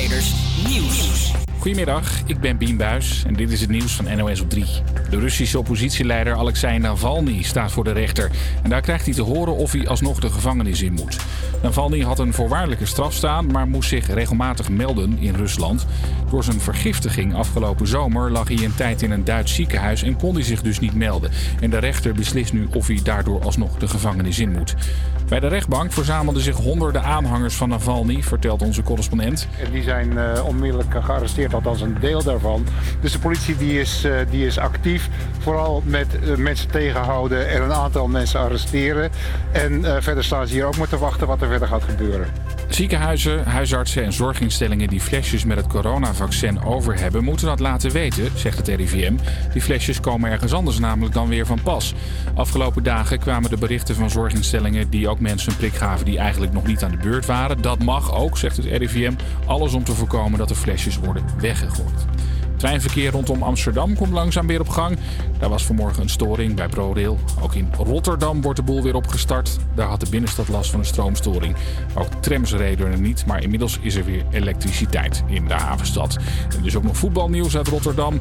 Creators Nieuws. Goedemiddag, ik ben Bien Buis en dit is het nieuws van NOS op 3. De Russische oppositieleider Alexei Navalny staat voor de rechter. En daar krijgt hij te horen of hij alsnog de gevangenis in moet. Navalny had een voorwaardelijke straf staan, maar moest zich regelmatig melden in Rusland. Door zijn vergiftiging afgelopen zomer lag hij een tijd in een Duits ziekenhuis en kon hij zich dus niet melden. En de rechter beslist nu of hij daardoor alsnog de gevangenis in moet. Bij de rechtbank verzamelden zich honderden aanhangers van Navalny, vertelt onze correspondent. En die zijn uh, onmiddellijk gearresteerd, althans een deel daarvan. Dus de politie die is, uh, die is actief, vooral met uh, mensen tegenhouden en een aantal mensen arresteren. En verder staan ze hier ook maar te wachten wat er verder gaat gebeuren. Ziekenhuizen, huisartsen en zorginstellingen die flesjes met het coronavaccin over hebben, moeten dat laten weten, zegt het RIVM. Die flesjes komen ergens anders namelijk dan weer van pas. Afgelopen dagen kwamen de berichten van zorginstellingen die ook mensen een prik gaven die eigenlijk nog niet aan de beurt waren. Dat mag ook, zegt het RIVM. Alles om te voorkomen dat de flesjes worden weggegooid. Treinverkeer rondom Amsterdam komt langzaam weer op gang. Daar was vanmorgen een storing bij ProRail. Ook in Rotterdam wordt de boel weer opgestart. Daar had de binnenstad last van een stroomstoring. Ook trams reden er niet, maar inmiddels is er weer elektriciteit in de havenstad. En dus ook nog voetbalnieuws uit Rotterdam.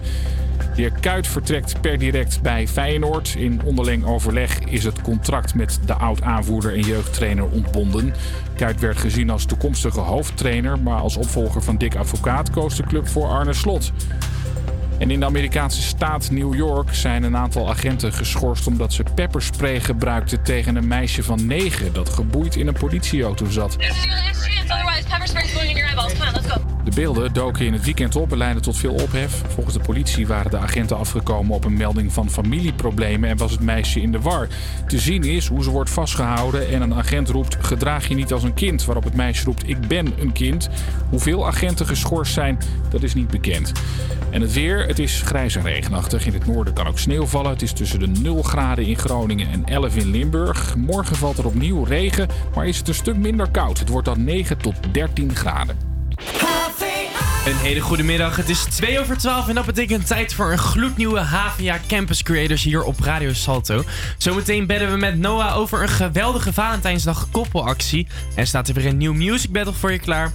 De heer Kuit vertrekt per direct bij Feyenoord. In onderling overleg is het contract met de oud-aanvoerder en jeugdtrainer ontbonden. Kuit werd gezien als toekomstige hoofdtrainer, maar als opvolger van Dick Advocaat koos de club voor Arne Slot. En in de Amerikaanse staat New York zijn een aantal agenten geschorst omdat ze pepperspray gebruikten tegen een meisje van negen dat geboeid in een politieauto zat. De beelden doken in het weekend op en leidden tot veel ophef. Volgens de politie waren de agenten afgekomen op een melding van familieproblemen en was het meisje in de war. Te zien is hoe ze wordt vastgehouden en een agent roept: gedraag je niet als een kind. Waarop het meisje roept: ik ben een kind. Hoeveel agenten geschorst zijn, dat is niet bekend. En het weer, het is grijs en regenachtig. In het noorden kan ook sneeuw vallen. Het is tussen de 0 graden in Groningen en 11 in Limburg. Morgen valt er opnieuw regen, maar is het een stuk minder koud. Het wordt dan 9 tot 13 graden. Een hele goede middag. Het is 2 over 12 en dat betekent tijd voor een gloednieuwe HVA Campus Creators hier op Radio Salto. Zometeen bedden we met Noah over een geweldige Valentijnsdag koppelactie. En staat er weer een nieuw music battle voor je klaar.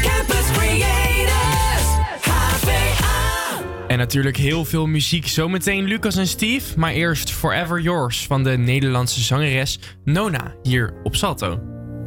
Campus Creators, HVA. En natuurlijk heel veel muziek. Zometeen Lucas en Steve. Maar eerst Forever Yours van de Nederlandse zangeres Nona hier op Salto.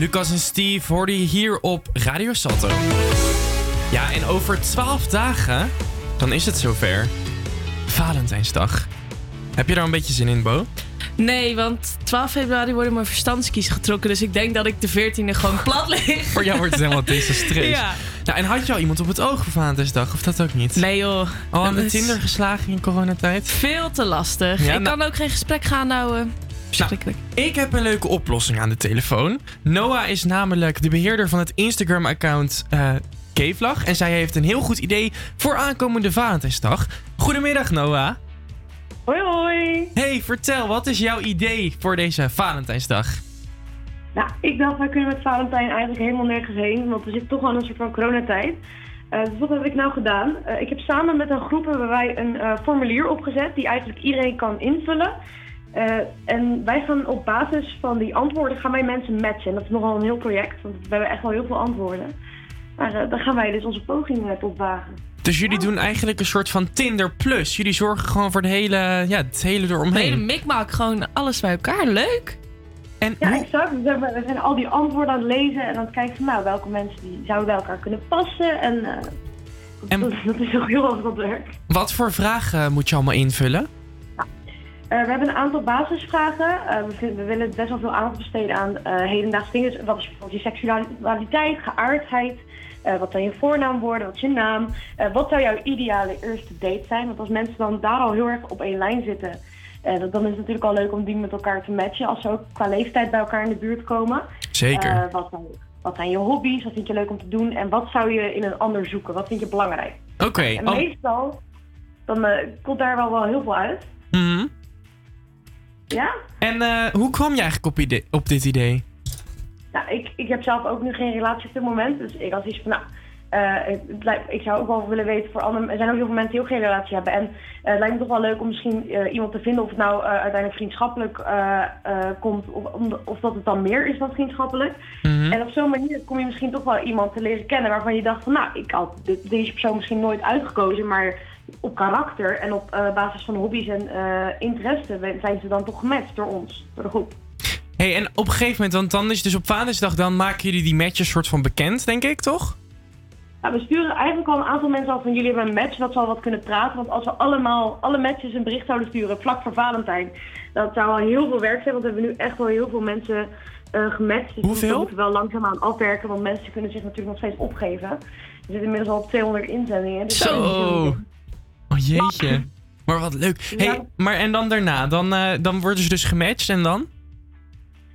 Lucas en Steve hoorde je hier op Radio Salto. Ja, en over 12 dagen, dan is het zover. Valentijnsdag. Heb je daar een beetje zin in, Bo? Nee, want 12 februari worden mijn verstandskies getrokken. Dus ik denk dat ik de 14e gewoon plat lig. Voor jou wordt het helemaal desastreus. Ja. Nou, en had je al iemand op het oog voor Valentijnsdag? Of dat ook niet? Nee joh. Al aan de Tinder geslagen in coronatijd? Veel te lastig. Ja, ik nou- kan ook geen gesprek gaan houden. Verschrikkelijk. Ik heb een leuke oplossing aan de telefoon. Noah is namelijk de beheerder van het Instagram-account eh K-Vlag. En zij heeft een heel goed idee voor aankomende Valentijnsdag. Goedemiddag, Noah. Hoi hoi. Hey, vertel, wat is jouw idee voor deze Valentijnsdag? Nou, ik dacht, wij kunnen met Valentijn eigenlijk helemaal nergens heen, want we zitten toch al in een soort van coronatijd. Eh, dus wat heb ik nou gedaan? Eh, ik heb samen met een groep hebben wij een eh, formulier opgezet die eigenlijk iedereen kan invullen. Eh, en wij gaan op basis van die antwoorden gaan wij mensen matchen. En dat is nogal een heel project, want we hebben echt wel heel veel antwoorden. Maar eh, daar gaan wij dus onze poging uh, tot wagen. Dus jullie doen eigenlijk een soort van Tinder Plus. Jullie zorgen gewoon voor het hele, ja, het hele De hele eromheen. mikmak, gewoon alles bij elkaar. Leuk. En Ja, hoe- exact. We zijn, we zijn al die antwoorden aan het lezen en aan het kijken van nou, welke mensen die zouden bij elkaar kunnen passen. En, eh, En- dat, dat is ook heel erg wat werk. wat voor vragen moet je allemaal invullen? Eh, we hebben een aantal basisvragen. Eh, we, willen best wel veel aandacht besteden aan eh hedendaagse dingen. Wat is bijvoorbeeld je seksualiteit, geaardheid? Wat zijn je voornaamwoorden? Wat is je naam? Wat zou jouw ideale eerste date zijn? Want als mensen dan daar al heel erg op één lijn zitten... dan- is het natuurlijk al leuk om die met elkaar te matchen. Als ze ook qua leeftijd bij elkaar in de buurt komen. Zeker. Wat, zijn, wat zijn je hobby's? Wat vind je leuk om te doen? En wat zou je in een ander zoeken? Wat vind je belangrijk? Oké. En meestal dan, komt daar wel, wel heel veel uit. mhm. Ja? En eh, hoe kwam je eigenlijk op, idee, op dit idee? Nou, ik, ik heb zelf ook nu geen relatie op dit moment. Dus ik had iets van, nou, eh, het, het lijkt- ik zou ook wel willen weten voor anderen. Er zijn ook heel veel mensen die ook geen relatie hebben. En eh, het lijkt me toch wel leuk om misschien iemand te vinden of het nou uiteindelijk vriendschappelijk komt. Of, of dat het dan meer is dan vriendschappelijk. Mhm. En op zo'n manier kom je misschien toch wel iemand te leren kennen waarvan je dacht van nou, ik had de- deze persoon misschien nooit uitgekozen, maar op karakter en op eh, basis van hobby's en eh interesse zijn ze dan toch gematcht door ons, door de groep. Hey, en op een gegeven moment, want dan is dus op Vadersdag, dan maken jullie die matches soort van bekend, denk ik, toch? Ja, we sturen eigenlijk al een aantal mensen al van jullie hebben een match, dat zal wat kunnen praten. Want als we allemaal, alle matches een bericht zouden sturen vlak voor Valentijn, dat zou al heel veel werk zijn. Want we hebben nu echt wel heel veel mensen eh gematcht. Dus Hoeveel? we moeten wel langzaamaan afwerken, want mensen kunnen zich natuurlijk nog steeds opgeven. We zitten inmiddels al op 200 inzendingen. Dus Zo. Jeetje. Maar wat leuk. Hey, Ja. maar en dan daarna, dan, eh, dan worden ze dus gematcht en dan?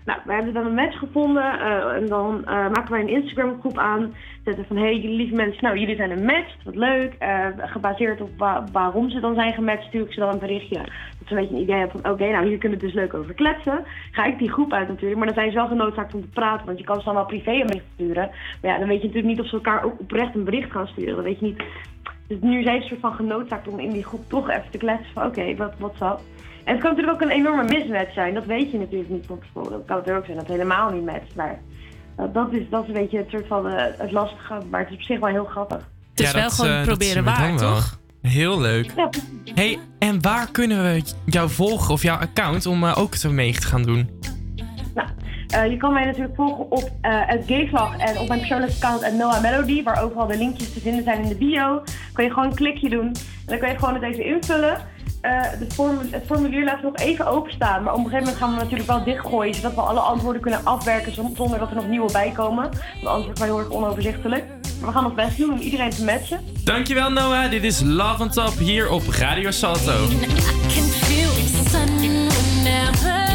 Nou, we hebben dan een match gevonden eh, en dan eh, maken wij een Instagram groep aan. Zetten van, hé hey, jullie lieve mensen, nou jullie zijn een match, wat leuk. Gebaseerd op wa- waarom ze dan zijn gematcht, stuur ik ze dan een berichtje. Dat ze een beetje een idee hebben van, oké, nou hier kunnen we dus leuk over kletsen. Ga ik die groep uit natuurlijk, maar dan zijn ze wel genoodzaakt om te praten. Want je kan ze dan wel privé een bericht sturen. Maar ja, dan weet je natuurlijk niet of ze elkaar ook oprecht een bericht gaan sturen. Dan weet je niet. Dus nu zijn ze soort van genoodzaakt om in die groep toch even te kletsen van, oké, wat wat up? En het kan natuurlijk ook een enorme mismatch zijn. Dat weet je natuurlijk niet van tevoren. Dat kan natuurlijk ook zijn dat het helemaal niet matcht. Maar dat, dat, is, dat is een beetje het soort van eh, het lastige. Maar het is op zich wel heel grappig. Het is Ja, wel dat, gewoon eh, dat proberen waar, wel. toch? Heel leuk. Ja, Hey, en waar kunnen we jou volgen of jouw account om eh, ook te mee te gaan doen? Eh, je kan mij natuurlijk volgen op eh het Gayvlag en op mijn persoonlijke account at Noah Melody. Waar overal de linkjes te vinden zijn in de bio. Kan je gewoon een klikje doen. En dan kan je gewoon het even invullen. Eh, de formu- het formulier laten we nog even openstaan. Maar op een gegeven moment gaan we natuurlijk wel dichtgooien. Zodat we alle antwoorden kunnen afwerken zon- zonder dat er nog nieuwe bij komen. Want anders wordt het wel heel erg onoverzichtelijk. Maar we gaan ons best doen om iedereen te matchen. Dankjewel Noah, dit is Love on Top hier op Radio Salto.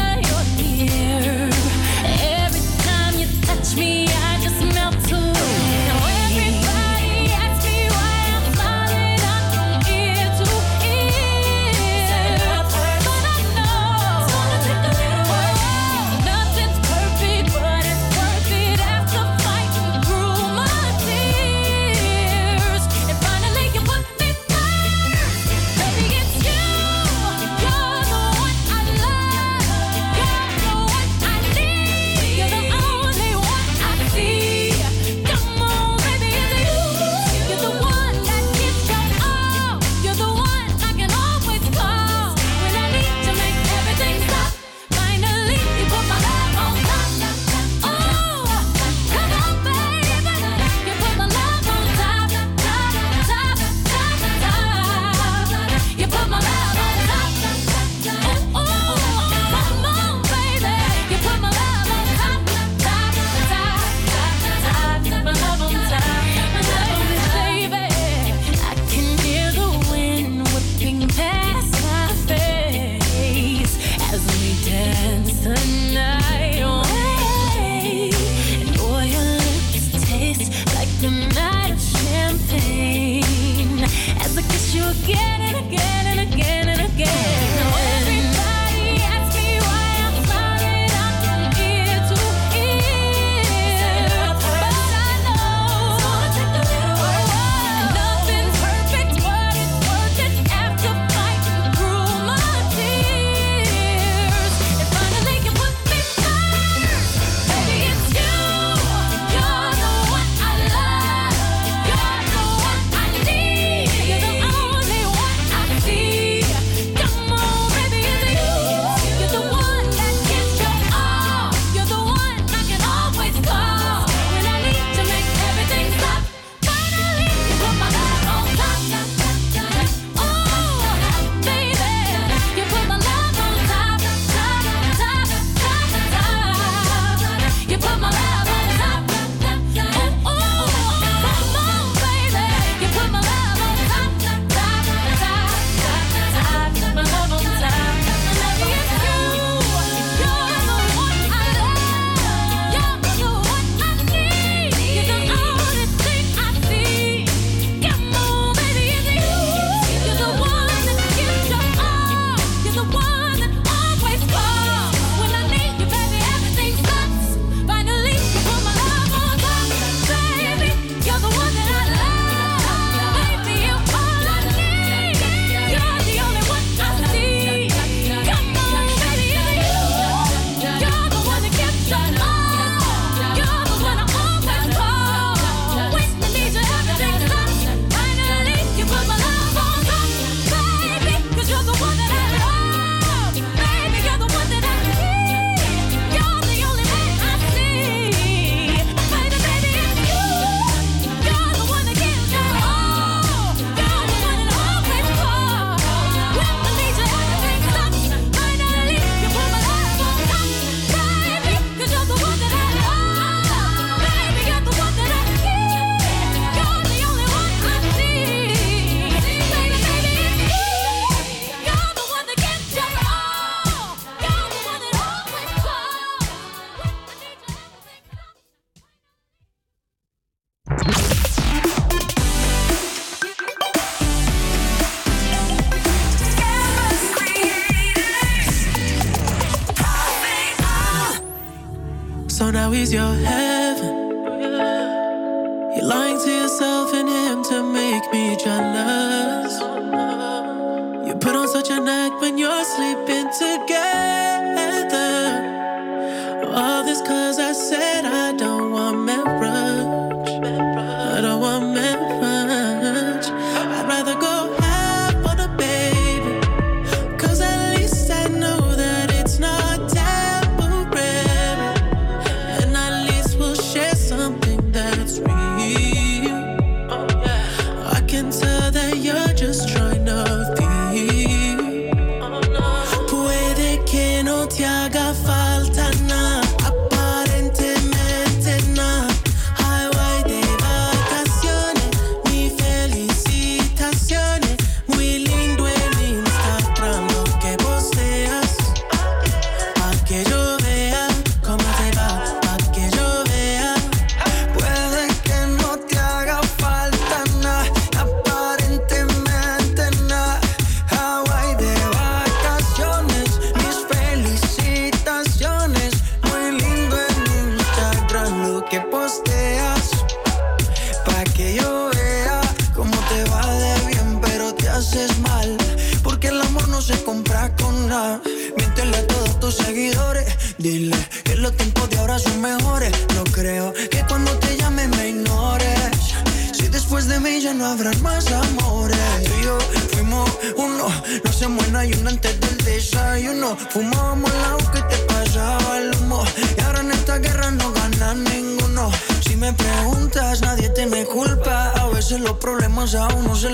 you again. and again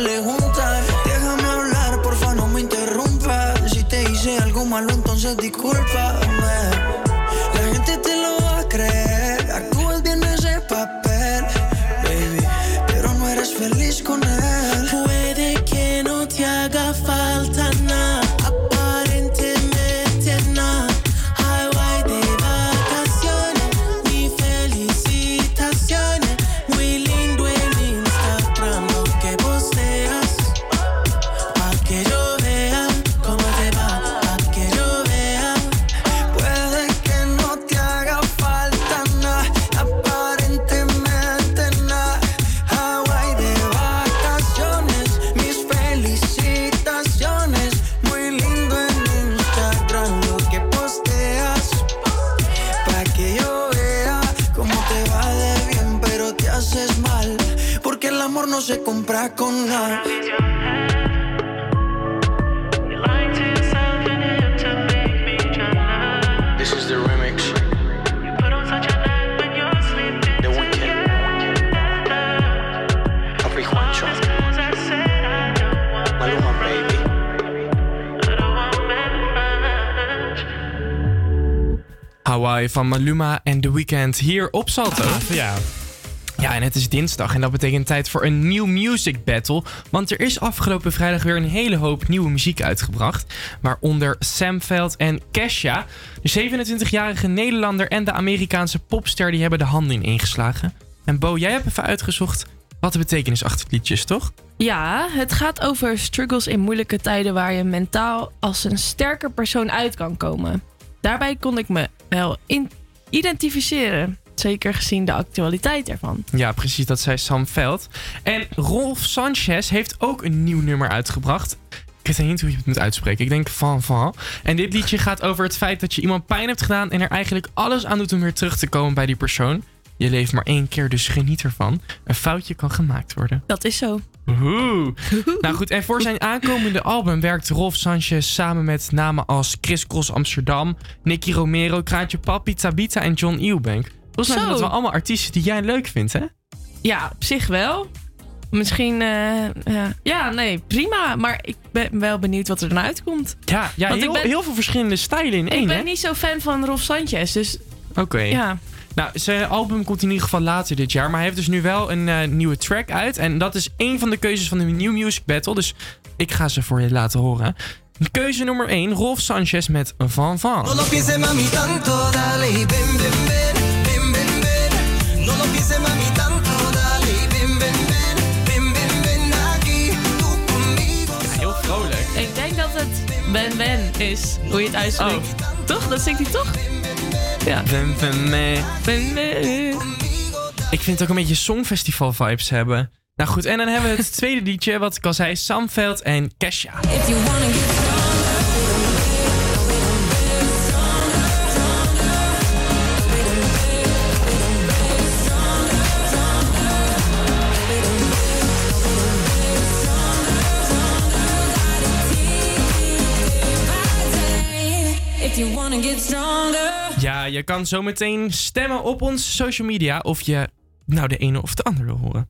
Déjame hablar, porfa, no me interrumpas. Si te hice algo malo, entonces discúlpame. Van Maluma en The Weeknd hier op Salto. Ja. Ja, en het is dinsdag en dat betekent tijd voor een nieuw music battle. Want er is afgelopen vrijdag weer een hele hoop nieuwe muziek uitgebracht. Waaronder Sam Veld en Kesha. De 27-jarige Nederlander en de Amerikaanse popster die hebben de handen in ingeslagen. En Bo, jij hebt even uitgezocht wat de betekenis achter het liedje is, toch? Ja, het gaat over struggles in moeilijke tijden waar je mentaal als een sterker persoon uit kan komen. Daarbij kon ik me wel identificeren. Zeker gezien de actualiteit ervan. Ja, precies, dat zei Sam Veld. En Rolf Sanchez heeft ook een nieuw nummer uitgebracht. Ik weet niet hoe je het moet uitspreken. Ik denk van van. En dit liedje gaat over het feit dat je iemand pijn hebt gedaan en er eigenlijk alles aan doet om weer terug te komen bij die persoon. Je leeft maar één keer, dus geniet ervan. Een foutje kan gemaakt worden. Dat is zo. Oeh. Nou goed, en voor zijn aankomende album werkt Rolf Sanchez samen met namen als Chris Cross Amsterdam, Nicky Romero, Kraantje Papi, Tabita en John Eubank. Volgens mij zijn dat wel allemaal artiesten die jij leuk vindt, hè? Ja, op zich wel. Misschien, eh, ja. ja, nee, prima. Maar ik ben wel benieuwd wat er dan uitkomt. Ja, ja Want ik heel, ben- heel veel verschillende stijlen in één, ik ben hè? niet zo fan van Rolf Sanchez, dus Oké. ja. Nou, zijn album komt in ieder geval later dit jaar. Maar hij heeft dus nu wel een eh, nieuwe track uit. En dat is één van de keuzes van de New Music Battle. Dus ik ga ze voor je laten horen. Keuze nummer 1, Rolf Sanchez met Van Van. No lo pienses mami tanto, dale y ven, ven, ven, ven, En man, is hoe je het uitspreekt. Oh. Toch? Dat zingt hij toch? Ja. Ben ben Me. Ben Me. Ik vind het ook een beetje songfestival vibes hebben. Nou goed, en dan hebben we het tweede liedje, wat ik al zei, Samveld en Kesha. Ja, je kan zometeen stemmen op ons social media of je nou de ene of de andere horen.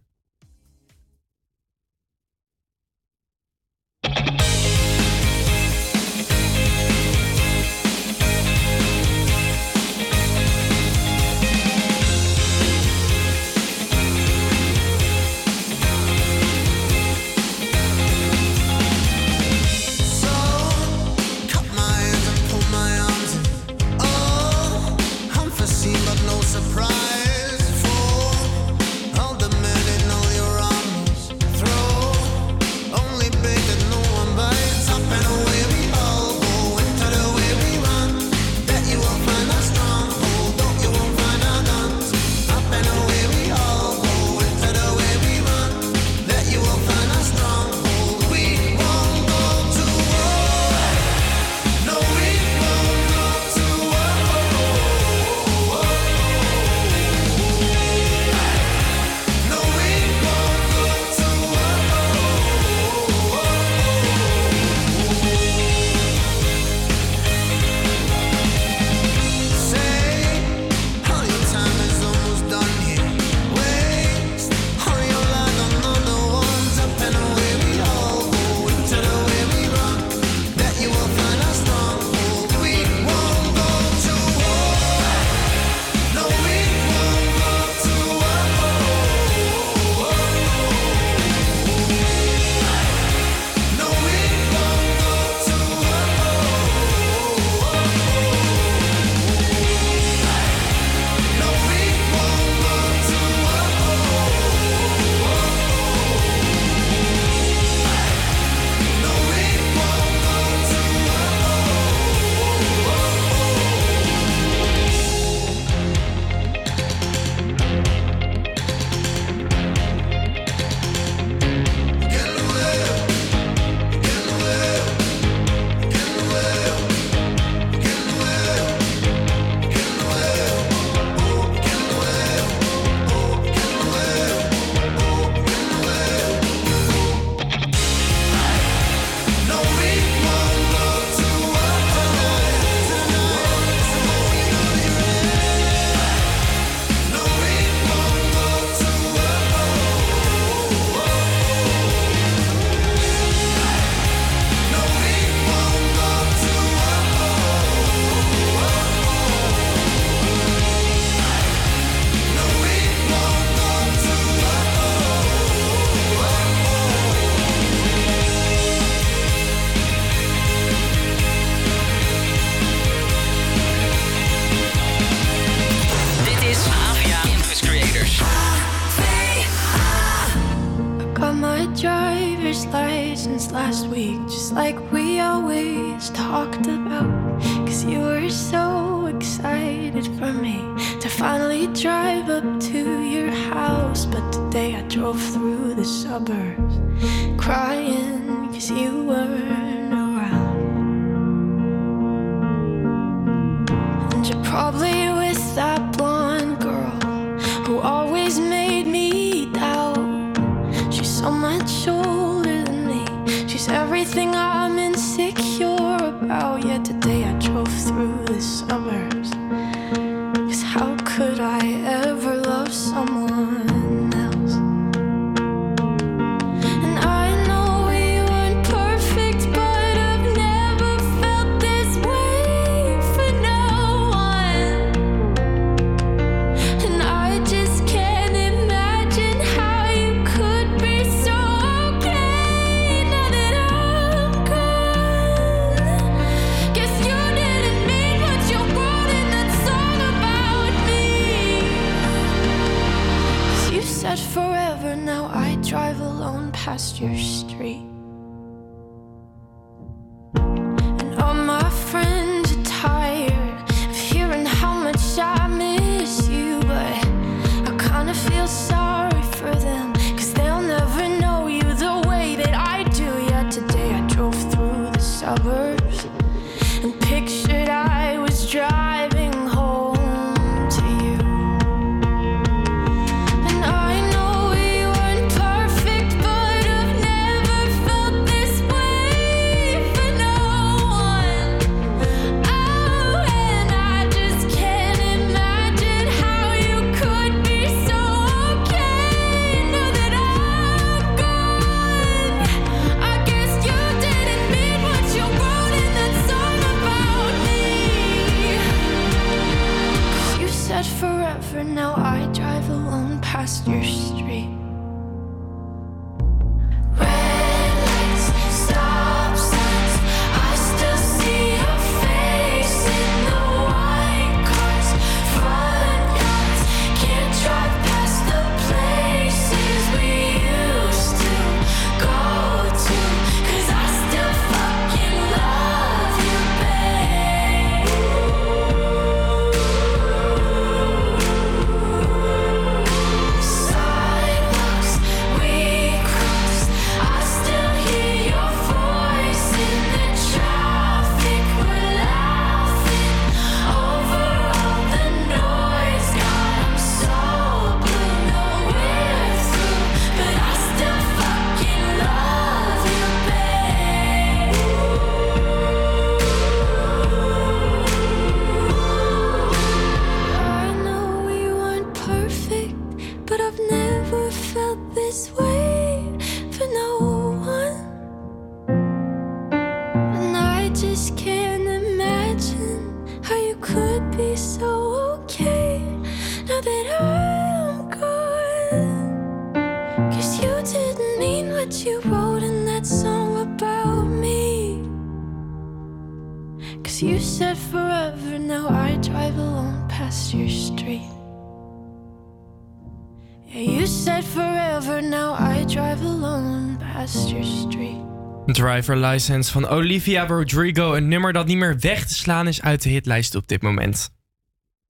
Driver License van Olivia Rodrigo. Een nummer dat niet meer weg te slaan is uit de hitlijst op dit moment.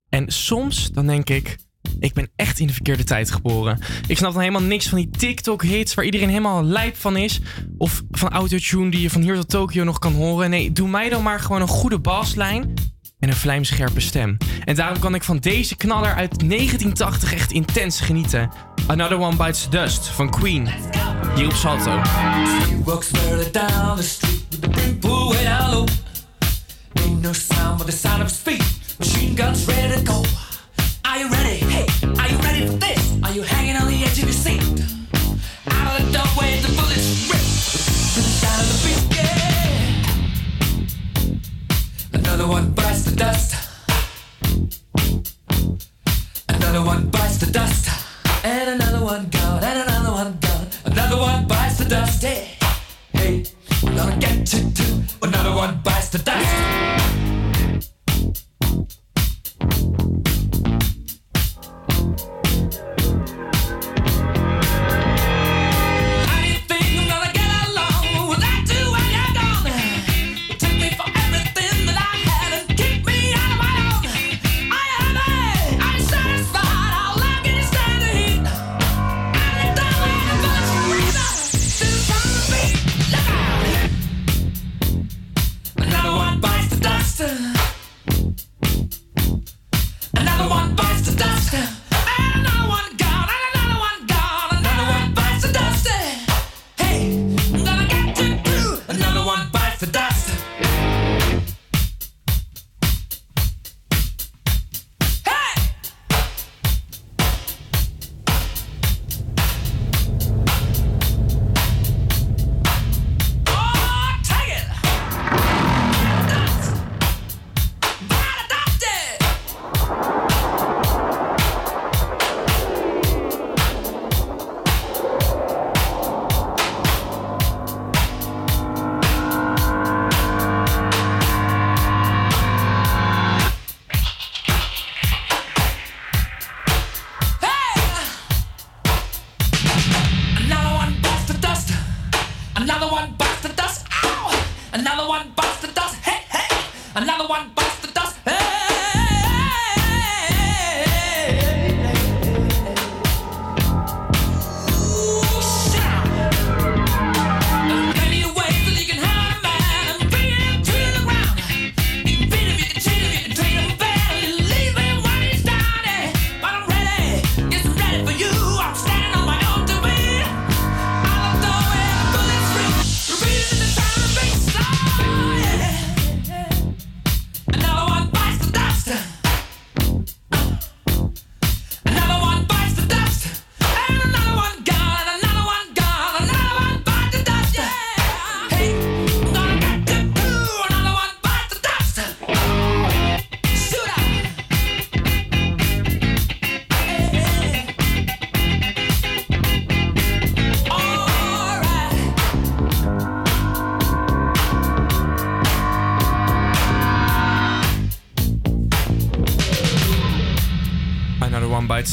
En soms dan denk ik, ik ben echt in de verkeerde tijd geboren. Ik snap dan helemaal niks van die TikTok-hits waar iedereen helemaal lijp van is. Of van autotune die je van hier tot Tokio nog kan horen. Nee, doe mij dan maar gewoon een goede baslijn en een vlijmscherpe stem. En daarom kan ik van deze knaller uit 1980 echt intens genieten. Another One Bites the Dust van Queen. Hier op Salto. Walks further down the street with the brim pulled way down low. Ain't no sound but the sound of his feet. Machine guns ready to go. Are you ready? Hey, are you ready for this? Are you hanging on the edge of your seat?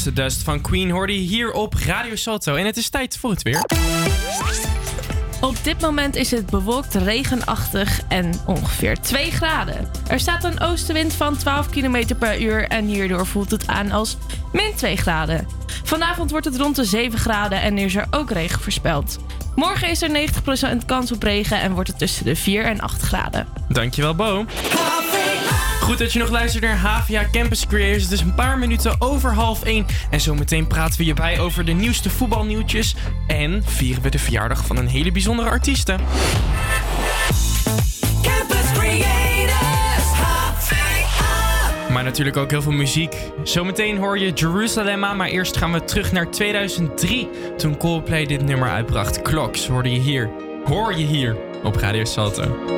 The Dust van Queen hoorde je hier op Radio Salto. En het is tijd voor het weer. Op dit moment is het bewolkt, regenachtig en ongeveer 2 graden. Er staat een oostenwind van 12 km per uur en hierdoor voelt het aan als min 2 graden. Vanavond wordt het rond de 7 graden en is er ook regen voorspeld. Morgen is er 90% kans op regen en wordt het tussen de 4 en 8 graden. Dankjewel, Bo. Goed dat je nog luistert naar HVA Campus Creators. Het is een paar minuten over half één. En zometeen praten we je bij over de nieuwste voetbalnieuwtjes. En vieren we de verjaardag van een hele bijzondere artieste. Campus Creators, HVA. Maar natuurlijk ook heel veel muziek. Zometeen hoor je Jerusalemma, maar eerst gaan we terug naar 2003. Toen Coldplay dit nummer uitbracht. Clocks hoorde je hier. Hoor je hier op Radio Salto.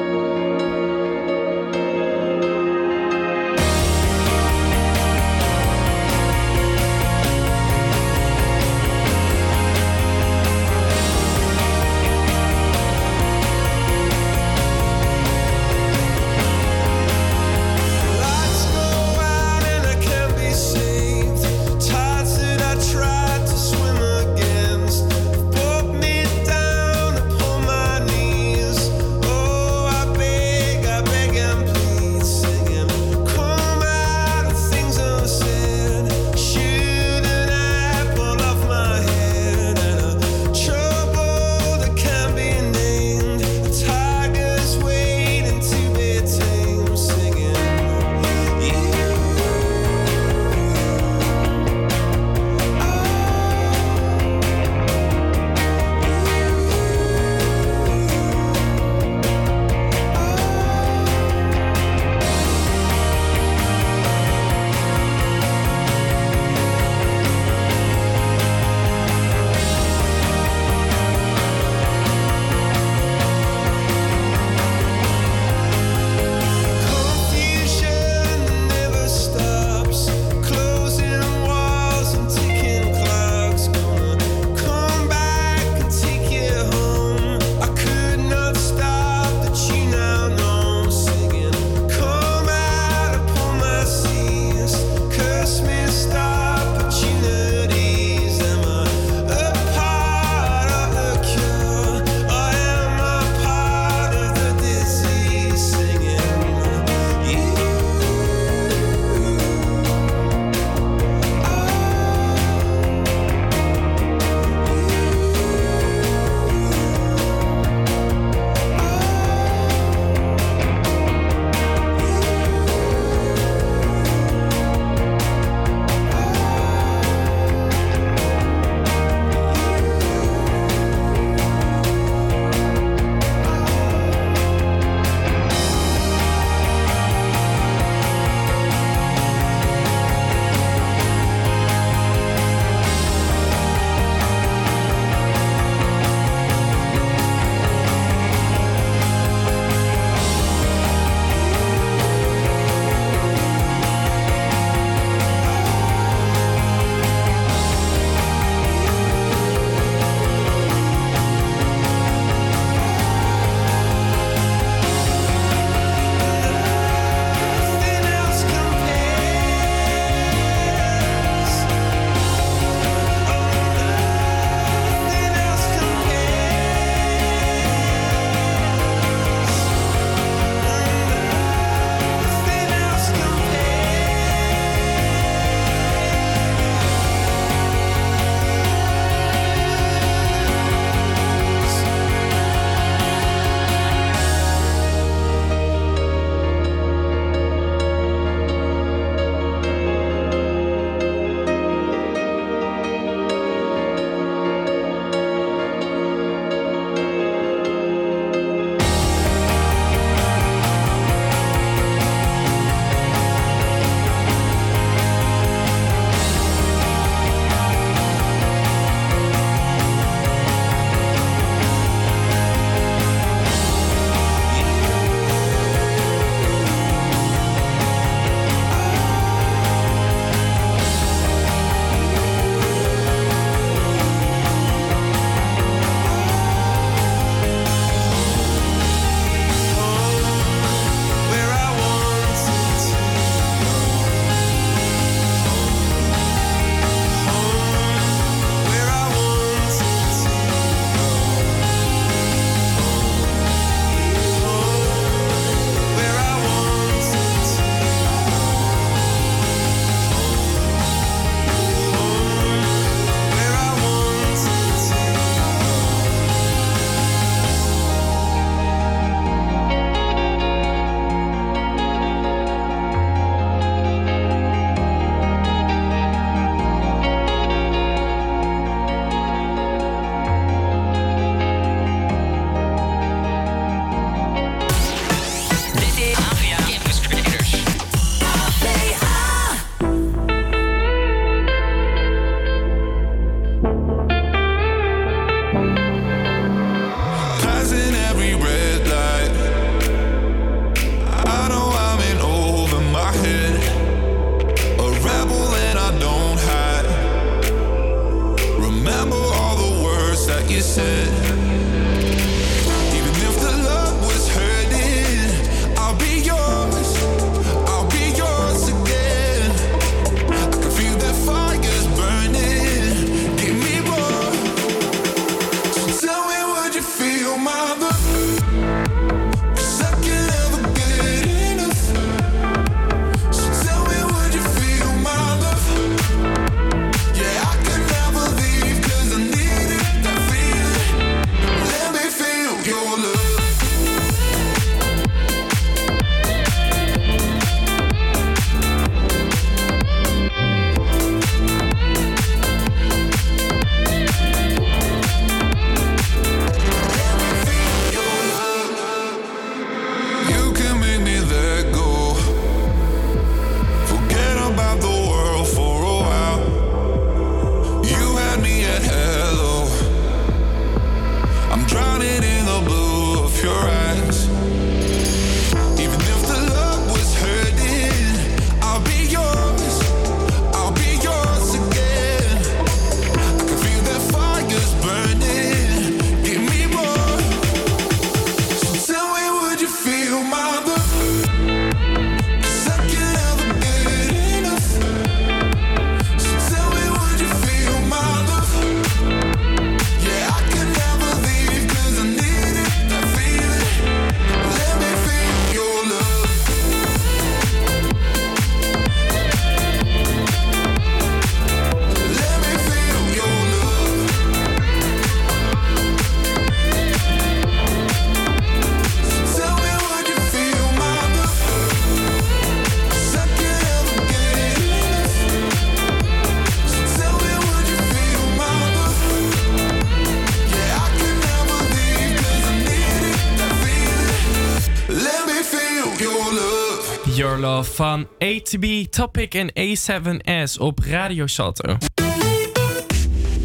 Van A2B, Topic en A7S op Radio Salto.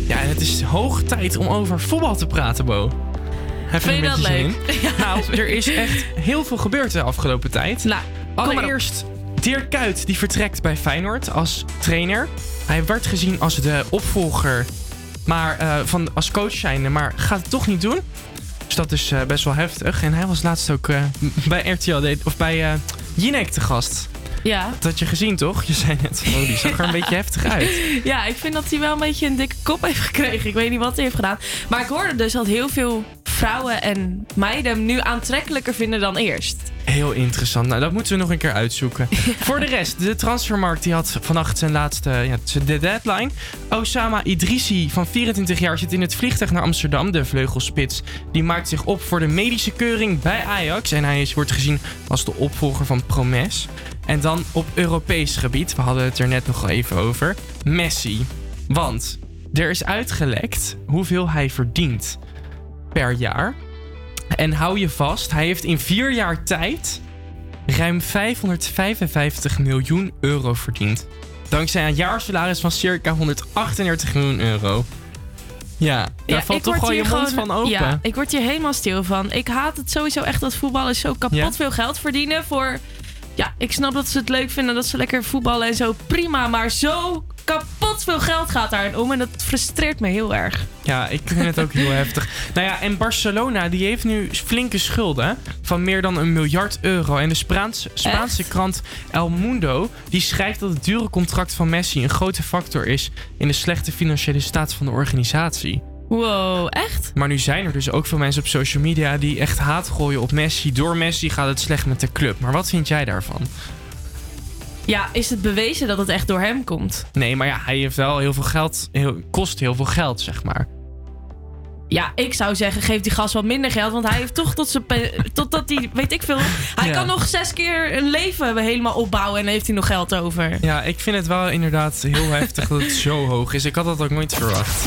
Ja, en het is hoog tijd om over voetbal te praten, Bo. Heb Vind je dat leuk? in? Nou, er is echt heel veel gebeurd de afgelopen tijd. Nou. Allereerst, Dirk Kuyt die vertrekt bij Feyenoord als trainer. Hij werd gezien als de opvolger maar, eh, van, als coach zijnde, maar gaat het toch niet doen. Dus dat is eh, best wel heftig. En hij was laatst ook eh, bij RTL, deed- of bij Jinek te gast. Ja. Dat had je gezien, toch? Je zei net, oh, die zag er een beetje heftig uit. Ja, ik vind dat hij wel een beetje een dikke kop heeft gekregen. Ik weet niet wat hij heeft gedaan. Maar ik hoorde dus dat heel veel vrouwen en meiden nu aantrekkelijker vinden dan eerst. Heel interessant. Nou, dat moeten we nog een keer uitzoeken. Voor de rest, de transfermarkt die had vannacht zijn laatste ja, de deadline. Osama Idrissi van 24 jaar zit in het vliegtuig naar Amsterdam. De vleugelspits die maakt zich op voor de medische keuring bij Ajax. En hij is, wordt gezien als de opvolger van Promes. En dan op Europees gebied, we hadden het er net nog even over, Messi. Want er is uitgelekt hoeveel hij verdient per jaar. En hou je vast, hij heeft in vier jaar tijd ruim 555 miljoen euro verdiend. Dankzij een jaarsalaris van circa 138 miljoen euro. Ja, daar Ja, valt toch wel je mond gewoon- van open. Ja, ik word hier helemaal stil van. Ik haat het sowieso echt dat voetballers zo kapot Ja? veel geld verdienen voor... Ja, ik snap dat ze het leuk vinden dat ze lekker voetballen en zo. Prima, maar zo kapot veel geld gaat daarin om. En dat frustreert me heel erg. Ja, ik vind het ook heel heftig. Nou ja, en Barcelona die heeft nu flinke schulden van meer dan een miljard euro. En de Spaans, Spaanse krant El Mundo die schrijft dat het dure contract van Messi een grote factor is in de slechte financiële staat van de organisatie. Wow, echt? Maar nu zijn er dus ook veel mensen op social media die echt haat gooien op Messi. Door Messi gaat het slecht met de club. Maar wat vind jij daarvan? Ja, is het bewezen dat het echt door hem komt? Nee, maar ja, hij heeft wel heel veel geld. Heel, kost heel veel geld, zeg maar. Ja, ik zou zeggen, geef die gast wat minder geld. Want hij heeft toch tot zijn. Totdat hij, weet ik veel. Hij Ja. kan nog zes keer een leven helemaal opbouwen. En heeft hij nog geld over. Ja, ik vind het wel inderdaad heel heftig dat het zo hoog is. Ik had dat ook nooit verwacht.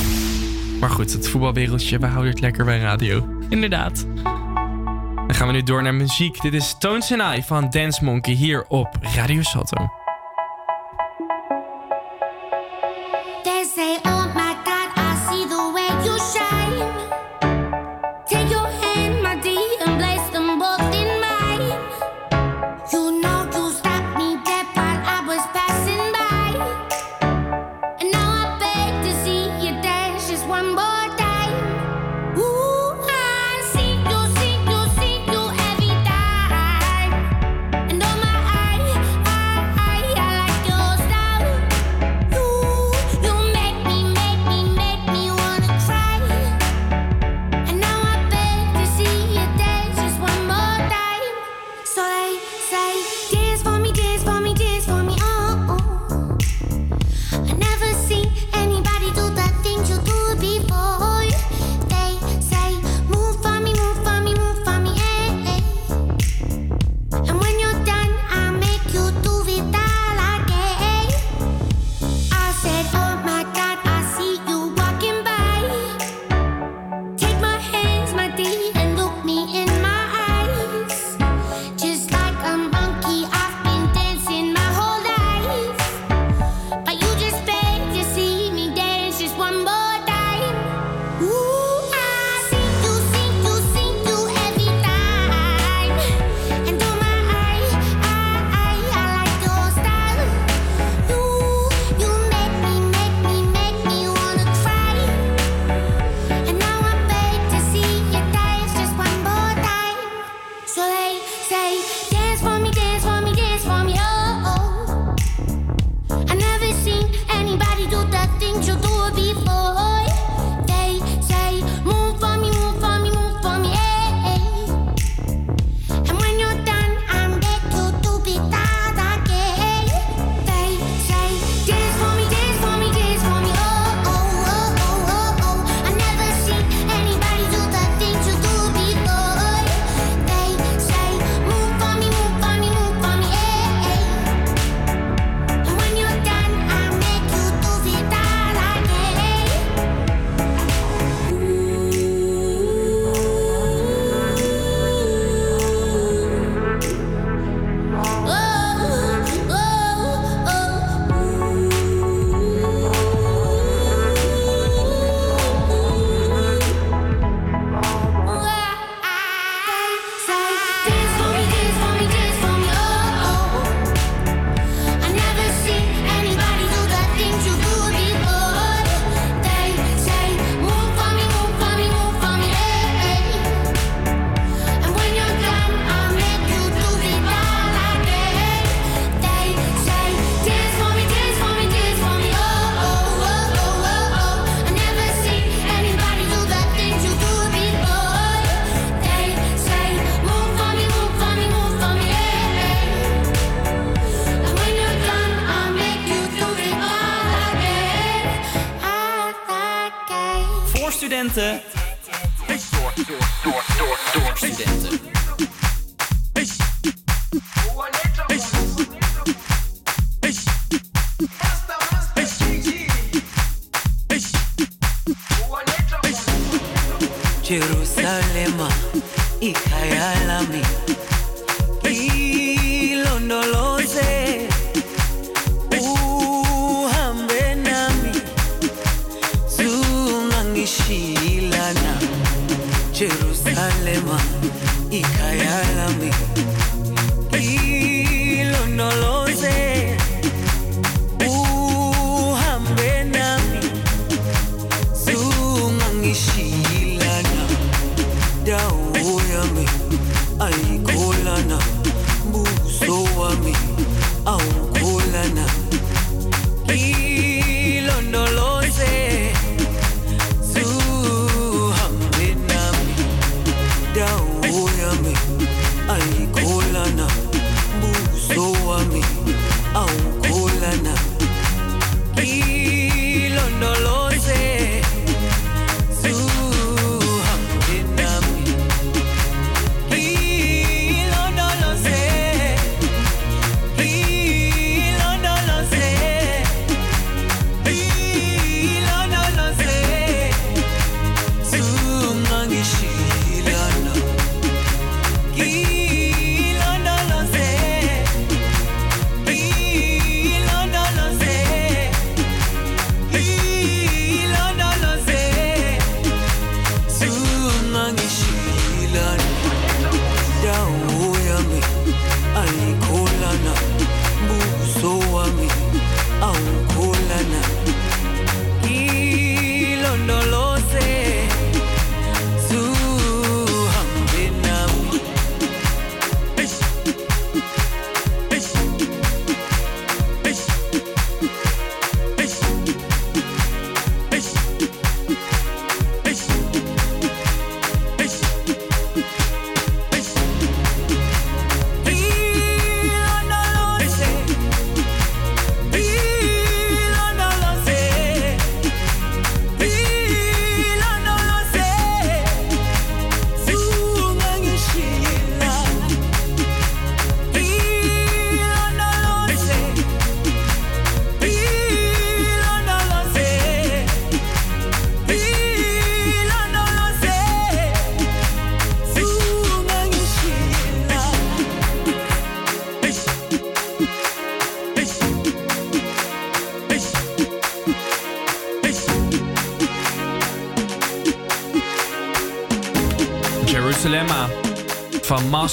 Maar goed, het voetbalwereldje, we houden het lekker bij radio. Inderdaad. Dan gaan we nu door naar muziek. Dit is Tones and I van Dance Monkey hier op Radio Salto.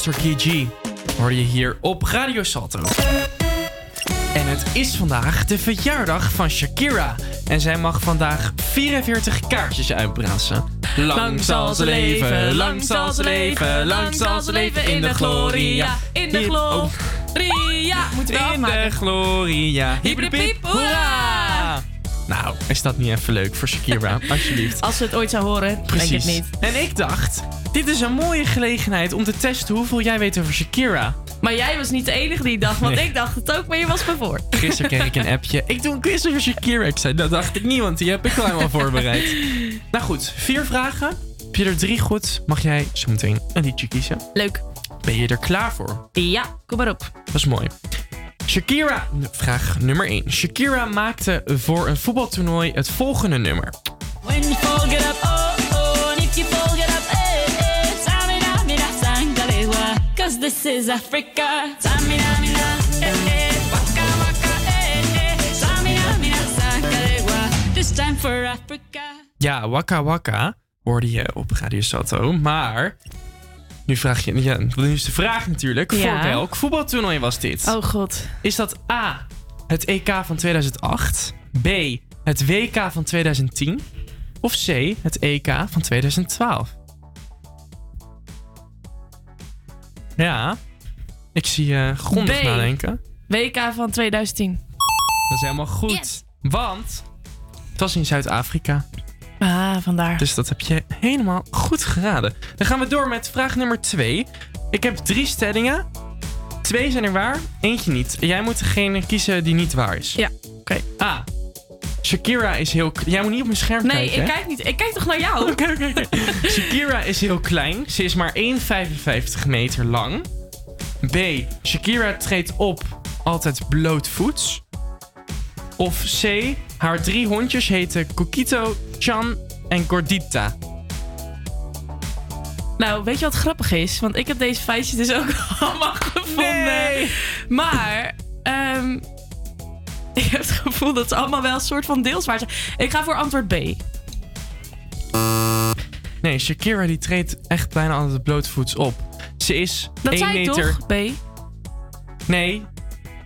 Master Key G hoorde je hier op Radio Salto. En het is vandaag de verjaardag van Shakira. En zij mag vandaag 44 kaartjes uitbrazen. Lang zal ze leven, lang zal ze leven, lang zal ze leven in de gloria. In de oh. gloria. Moeten we In de gloria. Hiep, hiep, hoera! Nou, is dat niet even leuk voor Shakira? Alsjeblieft. Als ze het ooit zou horen, denk ik Precies. het niet. En ik dacht, dit is een mooie gelegenheid om te testen hoeveel jij weet over Shakira. Maar jij was niet de enige die dacht, want Nee. ik dacht het ook, maar je was me voor. Gisteren kreeg ik een appje. Ik doe een quiz over Shakira. Ik zei, dat dacht ik niet, want die heb ik al helemaal voorbereid. Nou goed, vier vragen. Heb je er drie goed, mag jij zo meteen een liedje kiezen. Leuk. Ben je er klaar voor? Ja, kom maar op. Dat is mooi. Shakira, vraag nummer 1. Shakira maakte voor een voetbaltoernooi het volgende nummer. When you fall, get up, oh, oh. This is Africa. Samina, mina, eh, eh. Waka, waka, eh, eh. Samina, mina, sangalewa. This time for Africa. Ja, Waka Waka hoorde je op Radio Sato. Maar nu vraag je, ja, nu is de vraag natuurlijk, Ja. voor welk voetbaltoernooi was dit? Oh god. Is dat A, het EK van 2008, B, het WK van 2010 of C, het EK van 2012? Ja, ik zie je grondig B. nadenken. WK van 2010. Dat is helemaal goed. Want het was in Zuid-Afrika. Ah, vandaar. Dus dat heb je helemaal goed geraden. Dan gaan we door met vraag nummer 2. Ik heb drie stellingen. Twee zijn er waar, eentje niet. Jij moet degene kiezen die niet waar is. Ja, oké. A. Shakira is heel... Jij moet niet op mijn scherm Nee, kijken. ik hè? kijk niet. Ik kijk toch naar jou? Shakira is heel klein. Ze is maar 1,55 meter lang. B. Shakira treedt op altijd blootvoets. Of C. Haar drie hondjes heten Coquito, Chan en Gordita. Nou, weet je wat grappig is? Want ik heb deze feitjes dus ook allemaal gevonden. Maar ehm, ik heb het gevoel dat ze allemaal wel een soort van deels waar zijn. Ik ga voor antwoord B. Nee, Shakira die treedt echt bijna altijd blootvoets op. Ze is Dat 1 zei ik meter... toch? B. Nee,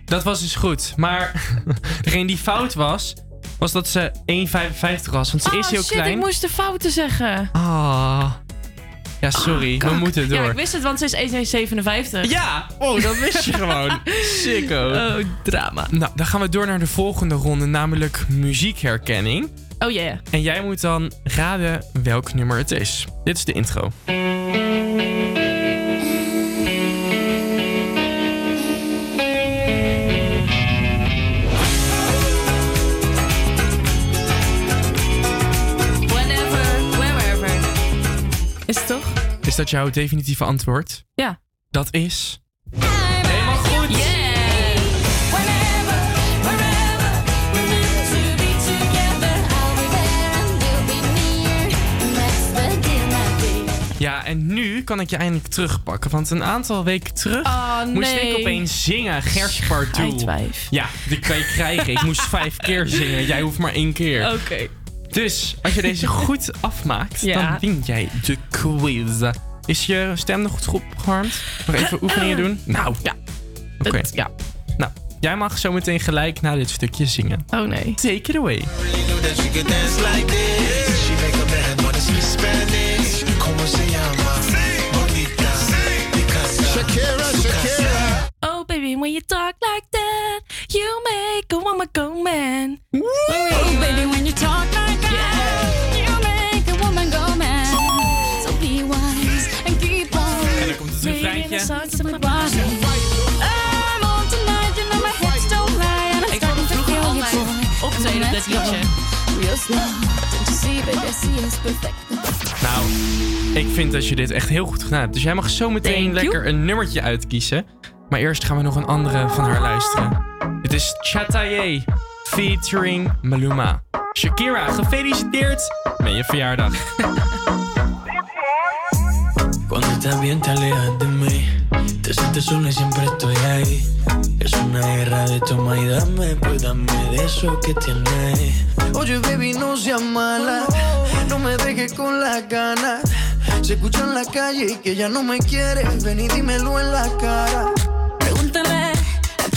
dat was dus goed. Maar degene die fout was, was dat ze 1,55 was. Want ze oh is heel shit, klein. ik moest de fouten zeggen. Ah. Ja, sorry. we moeten door. Ja, ik wist het, want ze is 1,57. Ja! Oh, dat wist je gewoon. Sicko. Oh, drama. Nou, dan gaan we door naar de volgende ronde, namelijk muziekherkenning. Oh ja. Yeah. En jij moet dan raden welk nummer het is. Dit is de intro. Dat jouw definitieve antwoord? Ja. Dat is... Helemaal goed! Ja, en nu kan ik je eindelijk terugpakken. Want een aantal weken terug Oh, moest ik opeens zingen. Gers Pardoel. Scheidwijf. Ja, die kan je krijgen. Ik moest vijf keer zingen. Jij hoeft maar één keer. Oké. Dus als je deze goed afmaakt, Ja. dan win jij de quiz. Is je stem nog goed opgewarmd? Nog even oefeningen doen? Nou, ja. Oké. Ja. Nou, jij mag zo meteen gelijk na dit stukje zingen. Oh nee. Take it away. Baby, when you talk like that, you make a woman go man. Oh, baby, when you talk like that, you make a woman go mad. So be wise and keep on. En dan komt het refreintje. I'm on tonight, you know my hips don't lie. And I'm Ik hoorde vroeger altijd optreden dat liedje. Real slow. Nou, ik vind dat je dit echt heel goed gedaan hebt. Dus jij mag zo meteen Thank you. lekker een nummertje uitkiezen. Maar eerst gaan we nog een andere van haar luisteren. Dit is Chataye featuring Maluma. Shakira, gefeliciteerd met je verjaardag. Cuando estás bien te alejas de mí. Te sientes sola y siempre estoy ahí. Es una guerra de toma y dame, pues dame de eso que tienes. Oye, baby, no seas mala. No me dejes con las ganas. Se escucha en la calle y que ya no me quieres. Ven y dímelo en la cara.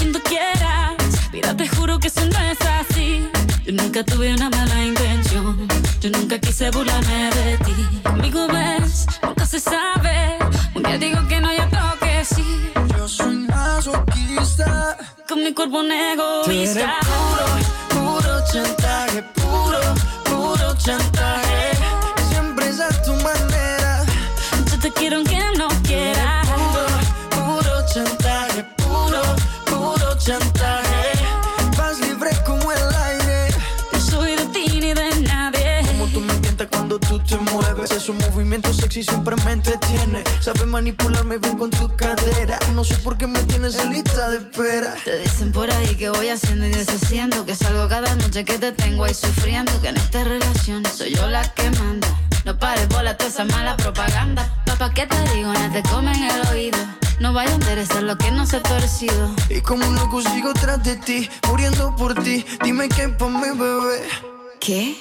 Quien tú quieras. Mira, te juro que eso no es así. Yo nunca tuve una mala intención. Yo nunca quise burlarme de ti. Conmigo ves, nunca se sabe. Un día digo que no, y otro que sí. Yo soy masoquista. Con mi cuerpo un Tú eres egoísta. puro, puro chantaje. Puro, puro chantaje. Te mueves. Esos movimientos sexy siempre me entretiene. Sabes manipularme bien con tu cadera. No sé por qué me tienes en lista de espera. Te dicen por ahí que voy haciendo y deshaciendo Que salgo cada noche que te tengo ahí sufriendo Que en esta relación soy yo la que manda No pares bola toda esa mala propaganda Papá, ¿qué te digo? No te comen el oído No vaya a interesar lo que no se ha torcido Y como un loco sigo tras de ti, muriendo por ti. Dime qué pa' mi bebé. ¿Qué?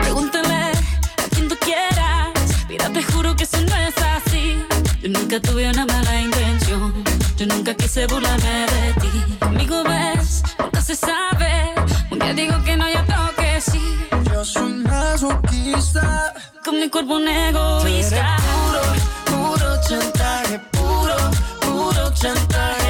Pregúntale quien tú quieras Mira, te juro que eso no es así Yo nunca tuve una mala intención Yo nunca quise burlarme de ti Conmigo ves, nunca se sabe Un día digo que no, y otro que sí Yo soy masoquista. Con mi cuerpo un Tú eres egoísta puro, puro chantaje. Puro, puro chantaje.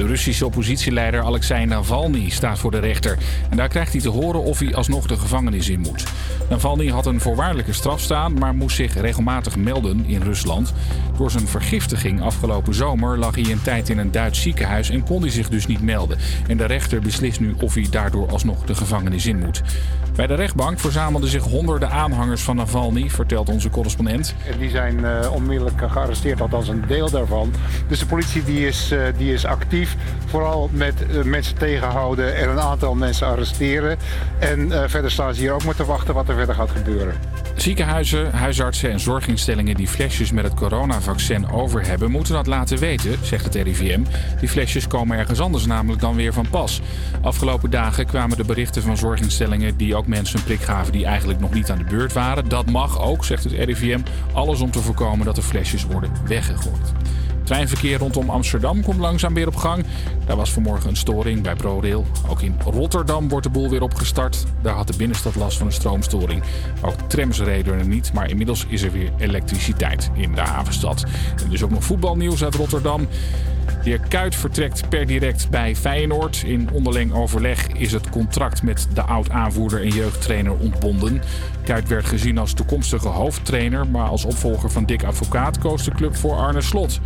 De Russische oppositieleider Alexei Navalny staat voor de rechter. En daar krijgt hij te horen of hij alsnog de gevangenis in moet. Navalny had een voorwaardelijke straf staan, maar moest zich regelmatig melden in Rusland. Door zijn vergiftiging afgelopen zomer lag hij een tijd in een Duits ziekenhuis en kon hij zich dus niet melden. En de rechter beslist nu of hij daardoor alsnog de gevangenis in moet. Bij de rechtbank verzamelden zich honderden aanhangers van Navalny, vertelt onze correspondent. En die zijn eh, onmiddellijk gearresteerd, althans een deel daarvan. Dus de politie die is, eh, die is actief, vooral met eh, mensen tegenhouden en een aantal mensen arresteren. En eh, verder staan ze hier ook maar te wachten wat er verder gaat gebeuren. Ziekenhuizen, huisartsen en zorginstellingen die flesjes met het coronavaccin over hebben, moeten dat laten weten, zegt het RIVM. Die flesjes komen ergens anders namelijk dan weer van pas. Afgelopen dagen kwamen de berichten van zorginstellingen die ook mensen een prik gaven die eigenlijk nog niet aan de beurt waren. Dat mag ook, zegt het RIVM. Alles om te voorkomen dat de flesjes worden weggegooid. Treinverkeer rondom Amsterdam komt langzaam weer op gang. Daar was vanmorgen een storing bij ProRail. Ook in Rotterdam wordt de boel weer opgestart. Daar had de binnenstad last van een stroomstoring. Ook trams reden er niet, maar inmiddels is er weer elektriciteit in de havenstad. En dus ook nog voetbalnieuws uit Rotterdam. De heer Kuit vertrekt per direct bij Feyenoord. In onderling overleg is het contract met de oud-aanvoerder en jeugdtrainer ontbonden. Kuit werd gezien als toekomstige hoofdtrainer, maar als opvolger van Dick Advocaat koos de club voor Arne Slot.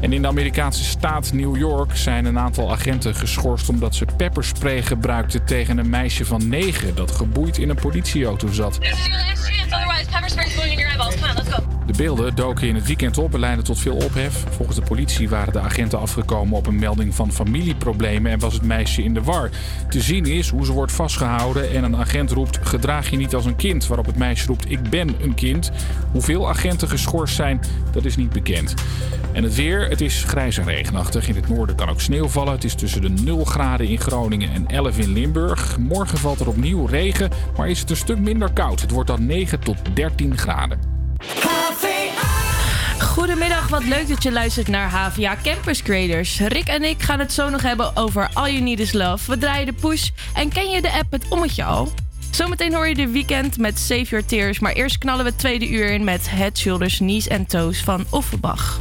En in de Amerikaanse staat New York zijn een aantal agenten geschorst omdat ze pepperspray gebruikten tegen een meisje van 9 dat geboeid in een politieauto zat. De beelden doken in het weekend op en leidden tot veel ophef. Volgens de politie waren de agenten afgekomen op een melding van familieproblemen en was het meisje in de war. Te zien is hoe ze wordt vastgehouden en een agent roept: gedraag je niet als een kind. Waarop het meisje roept: ik ben een kind. Hoeveel agenten geschorst zijn, dat is niet bekend. En het weer, het is grijs en regenachtig. In het noorden kan ook sneeuw vallen. Het is tussen de 0 graden in Groningen en 11 in Limburg. Morgen valt er opnieuw regen, maar is het een stuk minder koud. Het wordt dan 9 tot 13 graden. Goedemiddag, wat leuk dat je luistert naar HVA Campus Creators. Rick en ik gaan het zo nog hebben over All You Need Is Love. We draaien de push en ken je de app Het Ommetje al? Zometeen hoor je de weekend met Save Your Tears, maar eerst knallen we het tweede uur in met Head, Shoulders, Knees en Toes van Offenbach.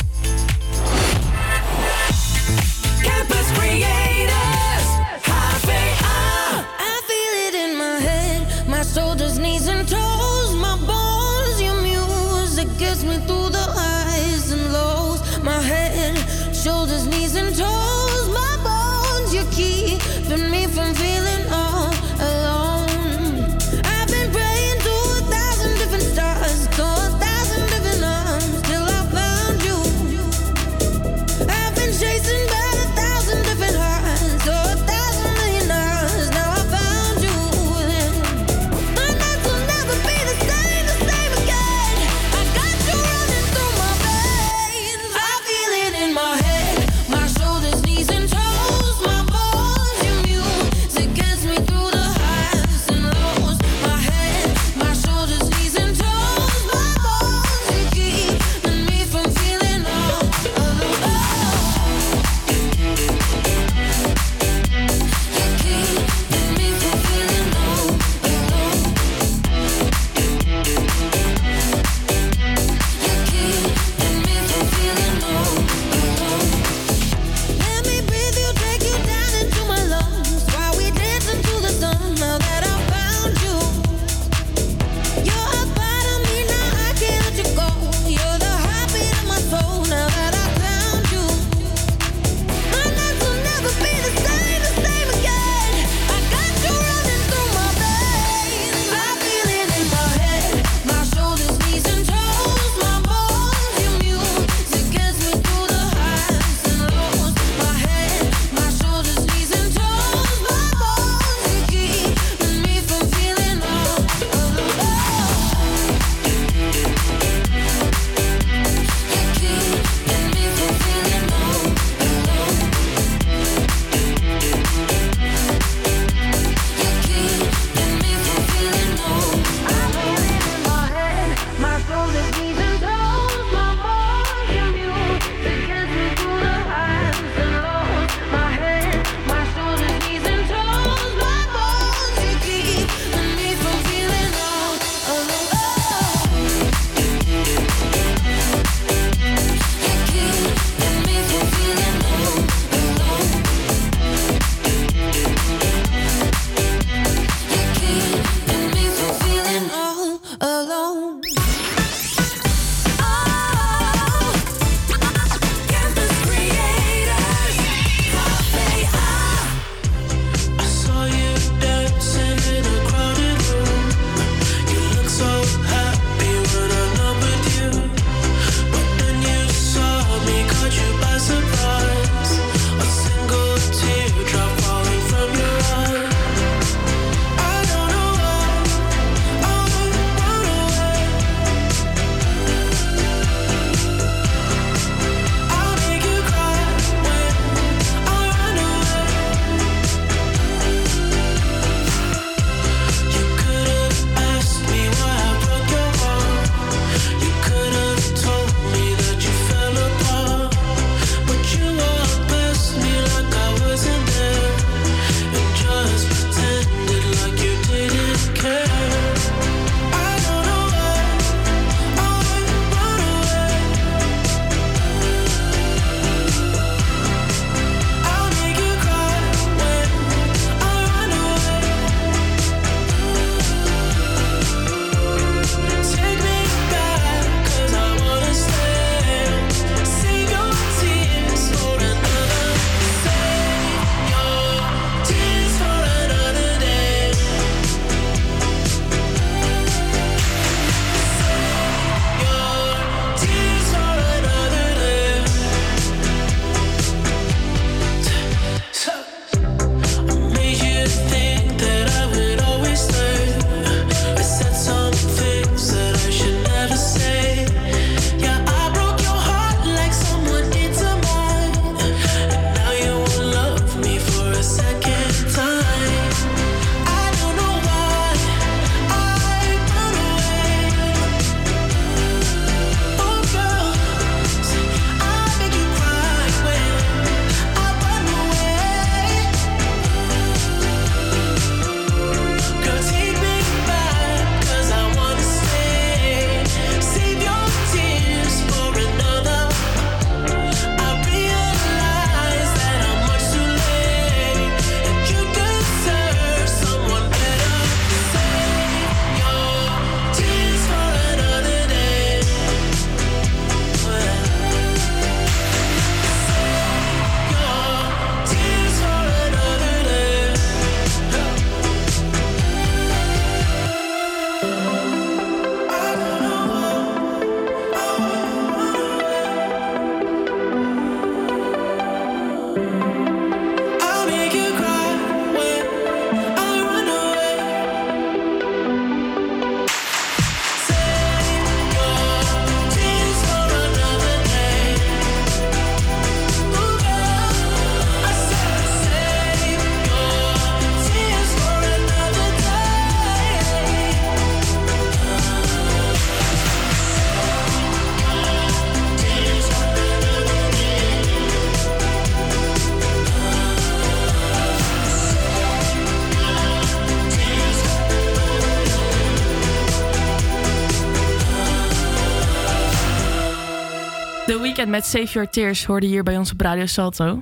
Met Save Your Tears hoorde hier bij ons op Radio Salto.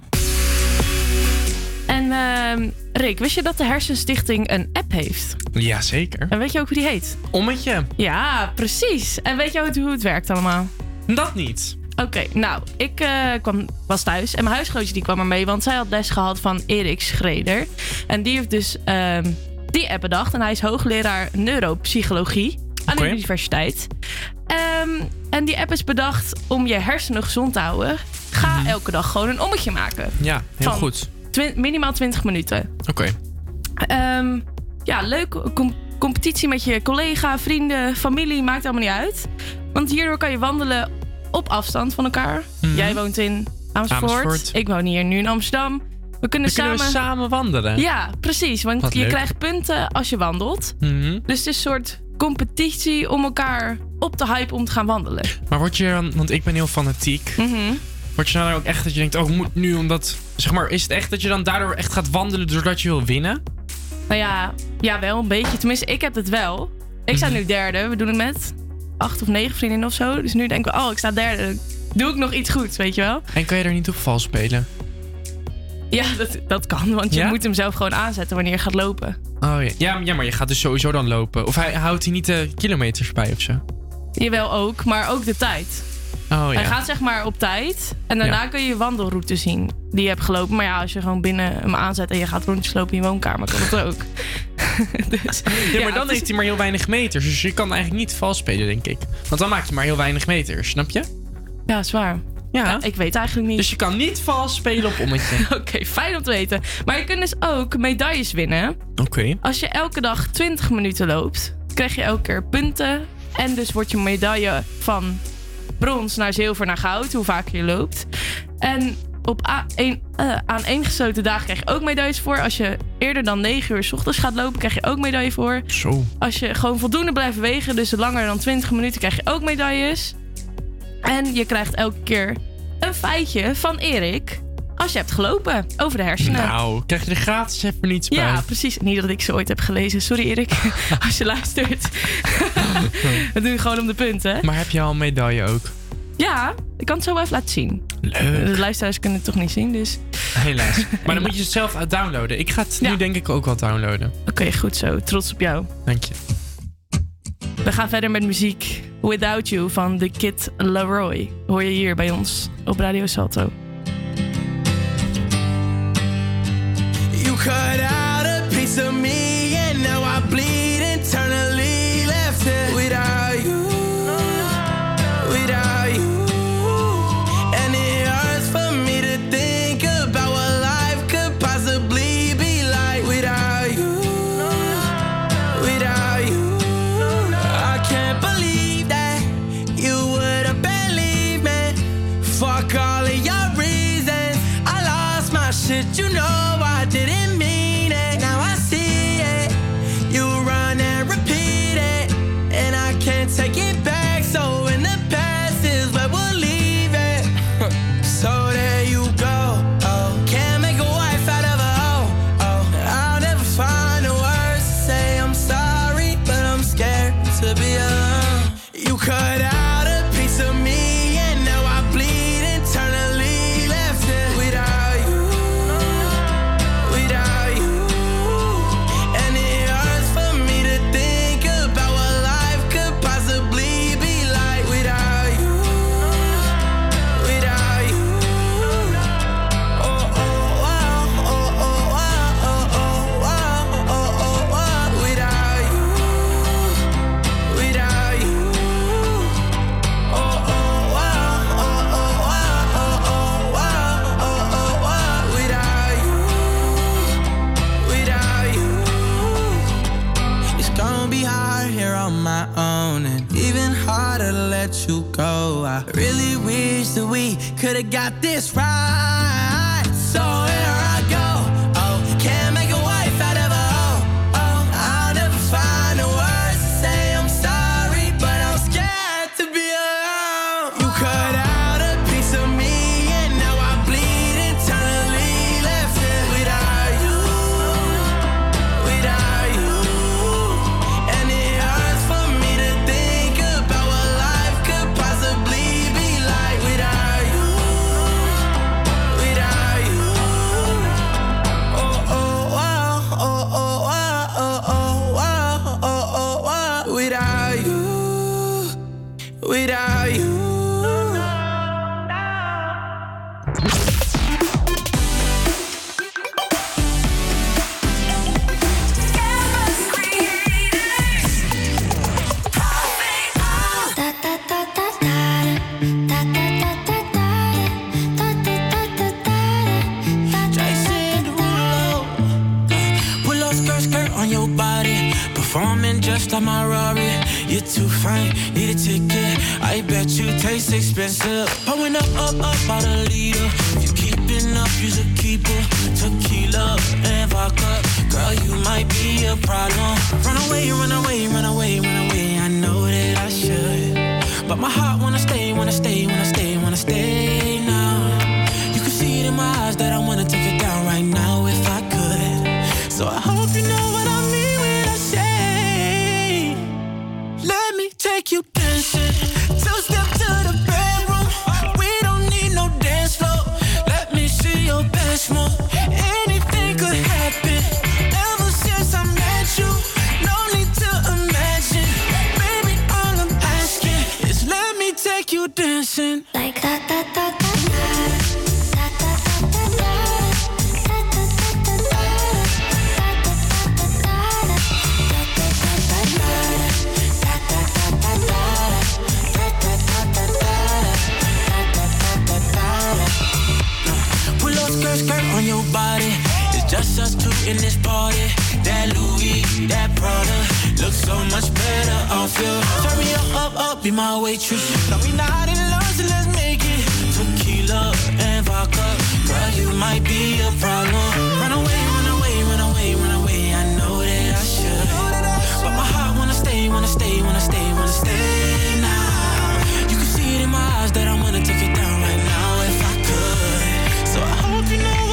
En ehm, Rick, wist je dat de Hersenstichting een app heeft? Jazeker. En weet je ook hoe die heet? Ommetje. Ja, precies. En weet je ook hoe het werkt allemaal? Dat niet. Oké, nou, ik eh, kwam, was thuis en mijn huisgenootje die kwam er mee, want zij had les gehad van Erik Schreder. En die heeft dus ehm, die app bedacht en hij is hoogleraar neuropsychologie aan de universiteit. Ehm, en die app is bedacht om je hersenen gezond te houden. Ga elke dag gewoon een ommetje maken. Ja, heel Van goed. Minimaal 20 minuten. Oké. Ehm, ja, leuk. Com- competitie met je collega, vrienden, familie, maakt allemaal niet uit. Want hierdoor kan je wandelen op afstand van elkaar. Mhm. Jij woont in Amersfoort. Amersfoort. Ik woon hier nu in Amsterdam. We kunnen samen... we samen wandelen. Ja, precies. Want Wat je leuk. krijgt punten als je wandelt. Mhm. Dus het is een soort competitie om elkaar op te hypen om te gaan wandelen. Maar word je dan, want ik ben heel fanatiek. Mhm. Word je dan ook echt dat je denkt, oh, ik moet nu omdat. Zeg maar, is het echt dat je dan daardoor echt gaat wandelen doordat je wil winnen? Nou ja, ja, wel een beetje. Tenminste, ik heb het wel. Ik sta Mhm. nu derde. We doen het met acht of negen vriendinnen of zo. Dus nu denken we, oh, ik sta derde. Doe ik nog iets goed, weet je wel? En kan je er niet op vals spelen? Ja, dat, dat kan. Want je Ja? moet hem zelf gewoon aanzetten wanneer je gaat lopen. Oh ja. ja. Ja, maar je gaat dus sowieso dan lopen. Of hij houdt hij niet de kilometers bij of zo? Jawel ook, maar ook de tijd. Oh Hij ja. gaat zeg maar op tijd. En daarna Ja. kun je je wandelroute zien die je hebt gelopen. Maar ja, als je gewoon binnen hem aanzet en je gaat rondjes lopen in je woonkamer, kan dat ook. dus, Ja, maar dan is- heeft hij maar heel weinig meters. Dus je kan eigenlijk niet vals spelen, denk ik. Want dan maak je maar heel weinig meters, snap je? Ja, zwaar. Ja. ik weet eigenlijk niet. Dus je kan niet vals spelen op ommetje. Oké, fijn om te weten. Maar je kunt dus ook medailles winnen. Oké. Als je elke dag 20 minuten loopt, krijg je elke keer punten. En dus wordt je medaille van brons naar zilver naar goud, hoe vaker je loopt. En op een, eh, aan één gesloten dagen krijg je ook medailles voor. Als je eerder dan 9 uur 's ochtends gaat lopen, krijg je ook medaille voor. Zo. Als je gewoon voldoende blijft bewegen, dus langer dan 20 minuten, krijg je ook medailles. En je krijgt elke keer een feitje van Erik als je hebt gelopen over de hersenen. Nou, krijg je er gratis even niets bij. Ja, precies. Niet dat ik ze ooit heb gelezen. Sorry Erik, als je luistert. We doen gewoon om de punten. Maar heb je al een medaille ook? Ja, ik kan het zo wel even laten zien. Leuk. De luisteraars kunnen het toch niet zien, dus... Helaas. Maar dan moet je het zelf downloaden. Ik ga het nu denk ik ook wel downloaden. Oké, goed zo. Trots op jou. Dank je. We gaan verder met muziek. Without You van The Kid Laroi. Hoor je hier bij ons op Radio Salto. You a problem. Run away, run away, run away, run away. I know that I should. But my heart wanna stay, wanna stay, wanna stay, wanna stay now. You can see it in my eyes that I wanna take it down right now if I could. So I hope you know in this party. That Louis, that Prada, looks so much better off you. Turn me up, up, up, be my waitress. No, we not in love, so let's make it. Tequila and vodka, girl, you might be a problem. Run away, run away, run away, run away. I know that I should, but my heart wanna stay, wanna stay, wanna stay, wanna stay now. You can see it in my eyes that I wanna take it down right now if I could. So I hope you know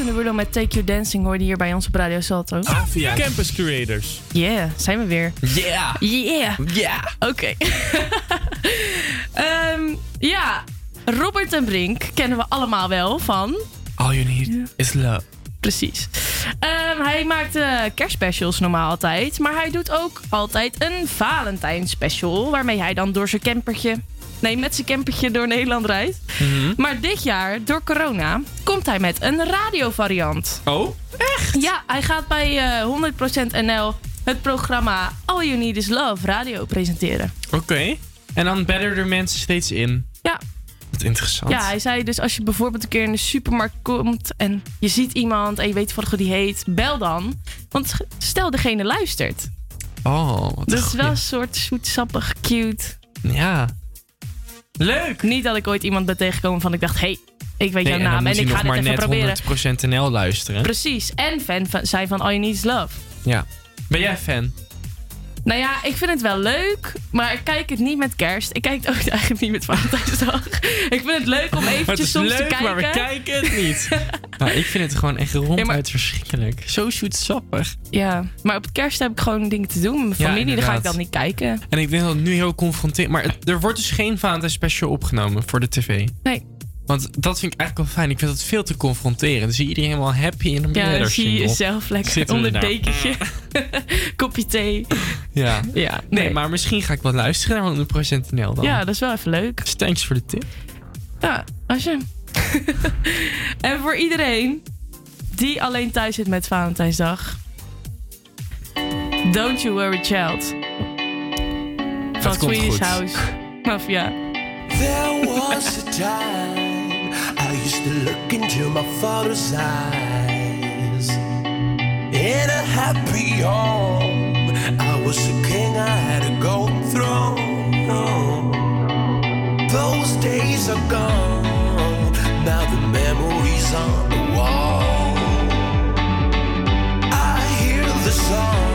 Jason Derulo met Take You Dancing hoorde hier bij ons op Radio Salto. Via Campus Creators. Yeah, zijn we weer. Yeah. Yeah. Yeah. Oké. Ehm, ja, Robert en Brink kennen we allemaal wel van. All you need is love. Precies. Ehm, hij maakt eh, kerstspecials normaal altijd. Maar hij doet ook altijd een Valentijnspecial. Waarmee hij dan door zijn campertje... Nee, met zijn campertje door Nederland rijdt. Maar dit jaar, door corona, komt hij met een radiovariant. Oh? Echt? Ja, hij gaat bij eh 100% NL het programma All You Need Is Love radio presenteren. Oké. En dan bedden er mensen steeds in. Ja. Wat interessant. Ja, hij zei dus als je bijvoorbeeld een keer in de supermarkt komt en je ziet iemand en je weet toevallig hoe die heet, bel dan. Want stel degene luistert. Oh, wat een Dus wel een soort zoetsappig, cute. Ja. Leuk! Niet dat ik ooit iemand ben tegengekomen van ik dacht, hey, ik weet Nee, jouw en naam en hij ik ga nog dit maar even net proberen. 100% NL luisteren. Precies. En fan van, zijn van All You Need Is Love. Ja. Ben jij fan? Nou ja, ik vind het wel leuk, maar ik kijk het niet met kerst. Ik kijk het ook eigenlijk niet met Valentijnsdag. ik vind het leuk om Het eventjes is soms leuk, te kijken. maar we kijken het niet. nou, ik vind het gewoon echt ronduit verschrikkelijk. Zo zoetsappig. Ja, maar op kerst heb ik gewoon dingen te doen met mijn Ja, familie. dan ga ik dan niet kijken. En ik denk dat het nu heel confronterend... Maar het- er wordt dus geen Valentijn special opgenomen voor de tv. Nee. Want dat vind ik eigenlijk wel fijn. Ik vind dat veel te confronterend. Dan zie je iedereen helemaal happy en dan ben Ja, dan zie je jezelf lekker Zitten onder dekentje. Kopje thee. Ja. Ja, Nee, nee. maar misschien ga ik wel luisteren naar 100% NL dan. Ja, dat is wel even leuk. Dus thanks voor de tip. Ja, als je. en voor iedereen die alleen thuis zit met Valentijnsdag. Don't You Worry Child. Van Swedish goed. House. Mafia. There was a time used to look into my father's eyes. In a happy home, I was a king, I had a golden throne. Those days are gone, now the memories on the wall. I hear the songs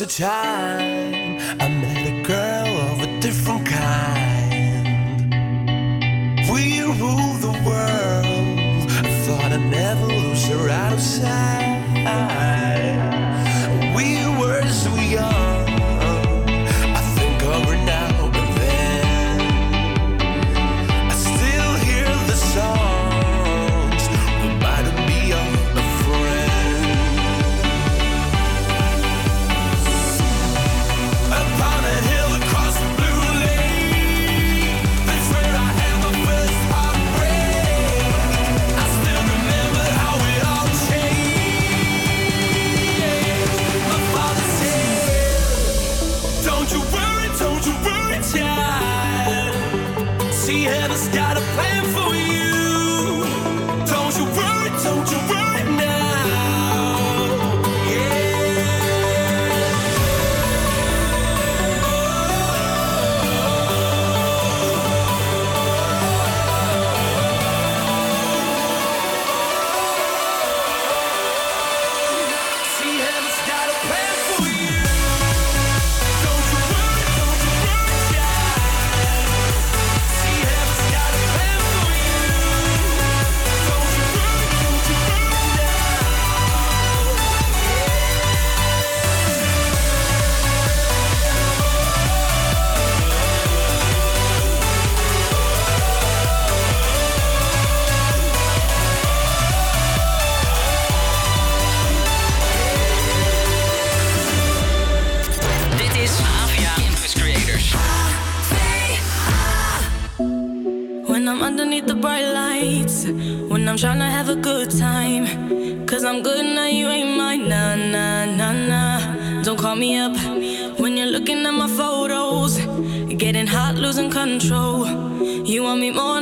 There was a time good time. Cause I'm good now, you ain't mine. Nah, nah, nah, nah. Don't call me up when you're looking at my photos. Getting hot, losing control. You want me more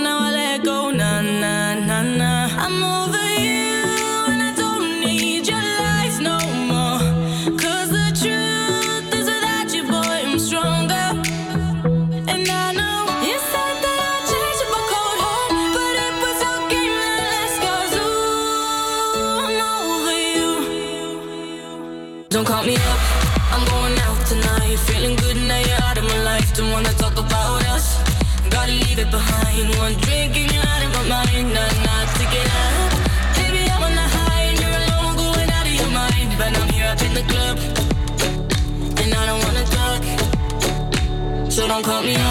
don't call me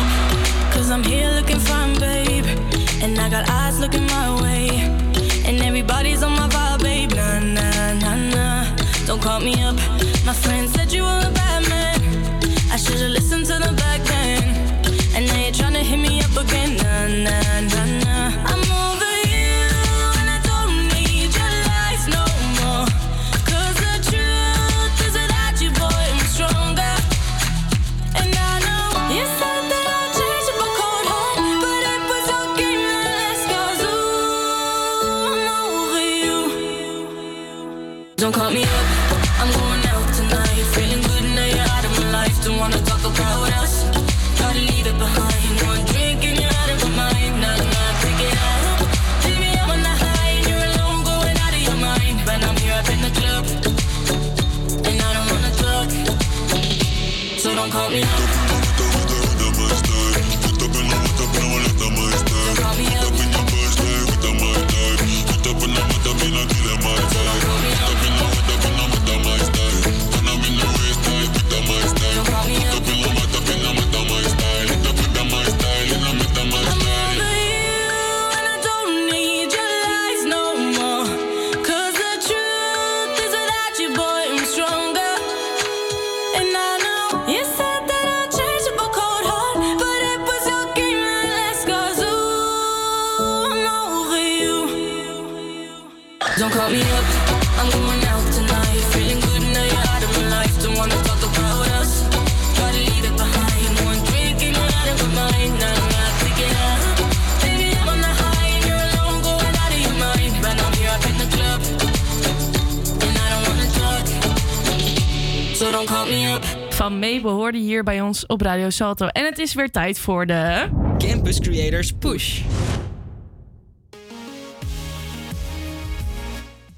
mee behoorde hier bij ons op Radio Salto. En het is weer tijd voor de... Campus Creators Push.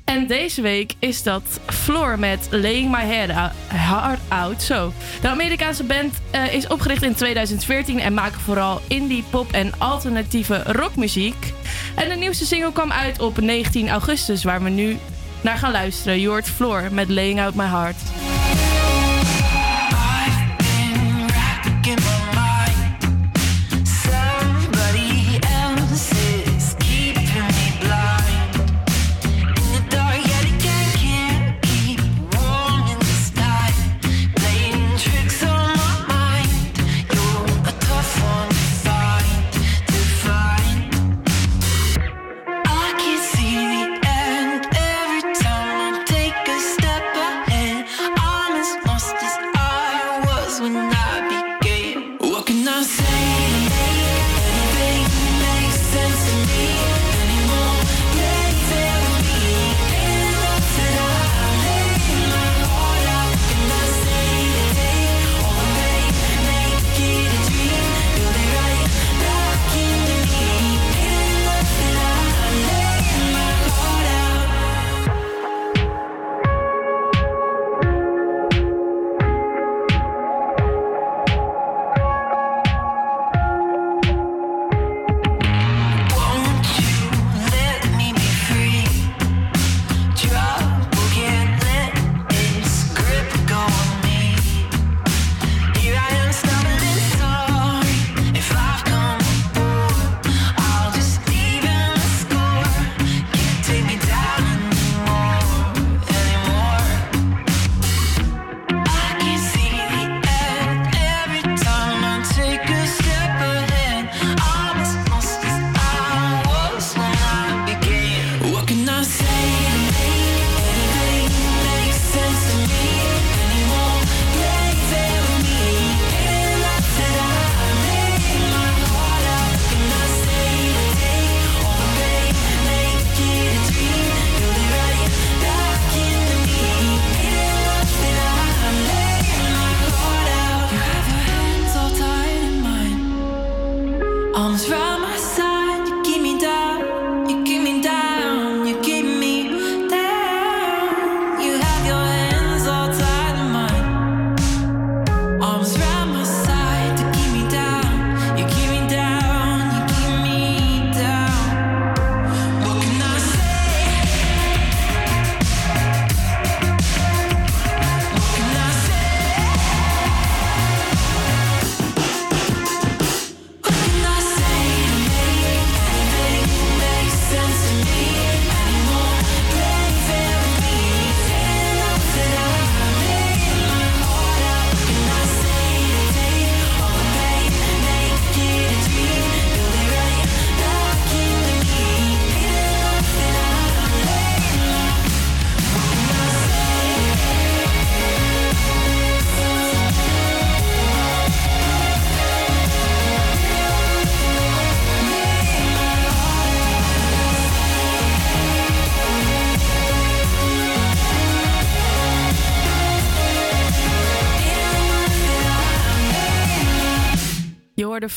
En deze week is dat Floor met Laying My Heart Out. Zo. De Amerikaanse band eh, is opgericht in 2014 en maken vooral indie, pop en alternatieve rockmuziek. En de nieuwste single kwam uit op 19 augustus, waar we nu naar gaan luisteren. Je Floor met Laying Out My Heart.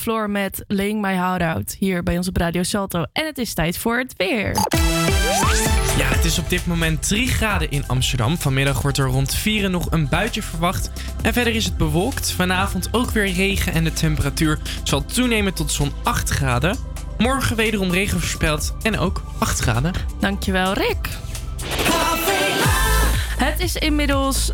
Floor met Laying My Heart Out hier bij ons op Radio Salto. En het is tijd voor het weer. Ja, het is op dit moment 3 graden in Amsterdam. Vanmiddag wordt er rond 4 nog een buitje verwacht. En verder is het bewolkt. Vanavond ook weer regen en de temperatuur zal toenemen tot zo'n 8 graden. Morgen wederom regen voorspeld en ook 8 graden. Dankjewel, Rick. Het is inmiddels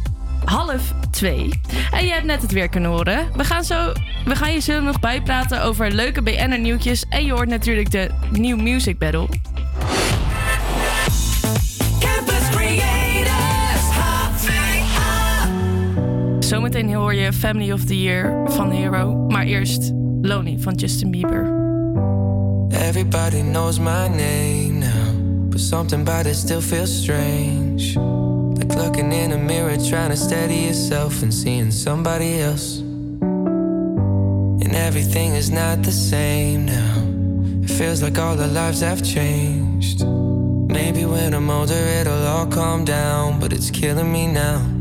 half twee. En je hebt net het weer kunnen horen. We gaan, zo, we gaan je zo nog bijpraten over leuke BN'er nieuwtjes. En je hoort natuurlijk de New Music Battle. Campus Creators, HVA. Zometeen hoor je Family of the Year van Hero. Maar eerst Lonely van Justin Bieber. Everybody knows my name now, but something about it still feels strange. Looking in a mirror, trying to steady yourself and seeing somebody else. And everything is not the same now. It feels like all our lives have changed. Maybe when I'm older, it'll all calm down, but it's killing me now.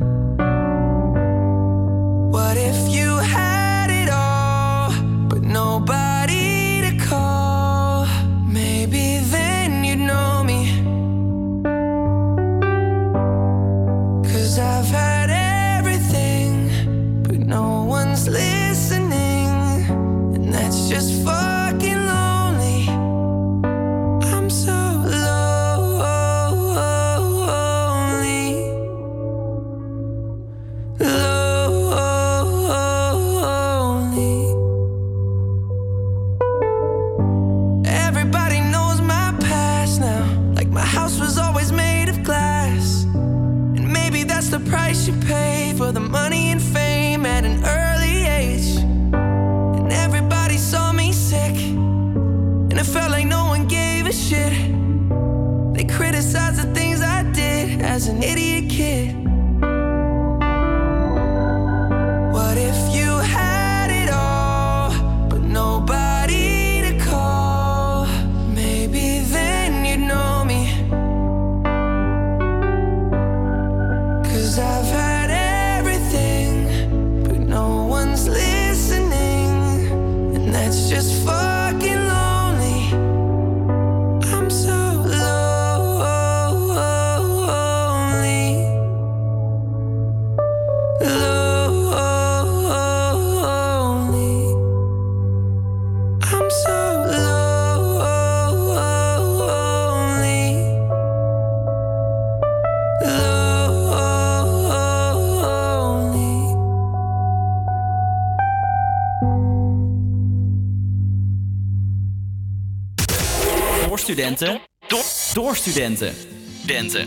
Door studenten.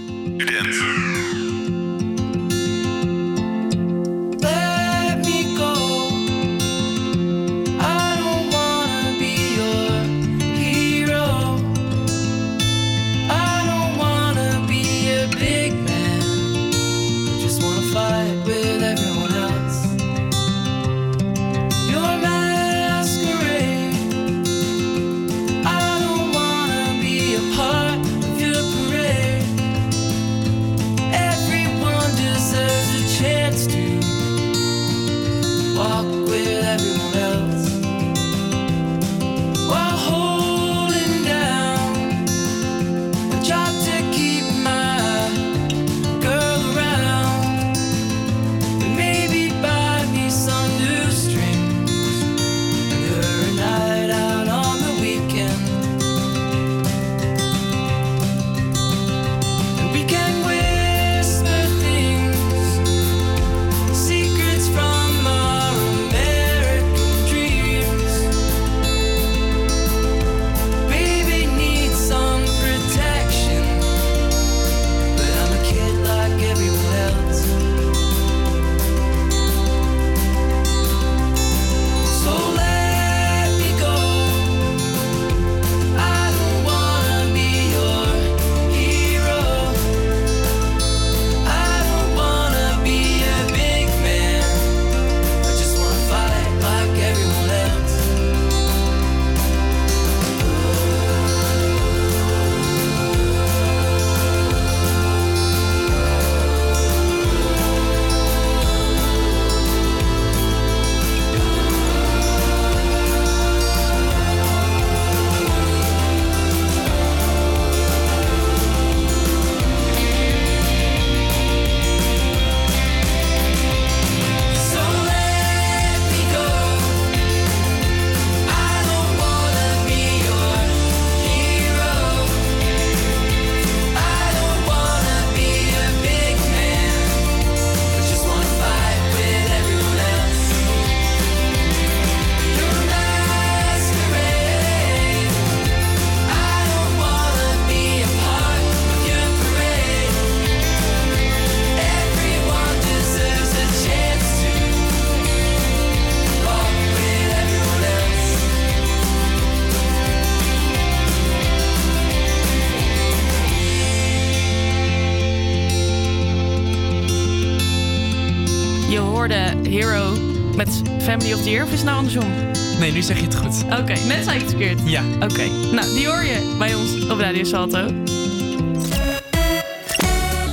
Of is het nou andersom? Nee, nu zeg je het goed. Oké, net zei ik het verkeerd. Ja. Oké, nou die hoor je bij ons op Radio Salto.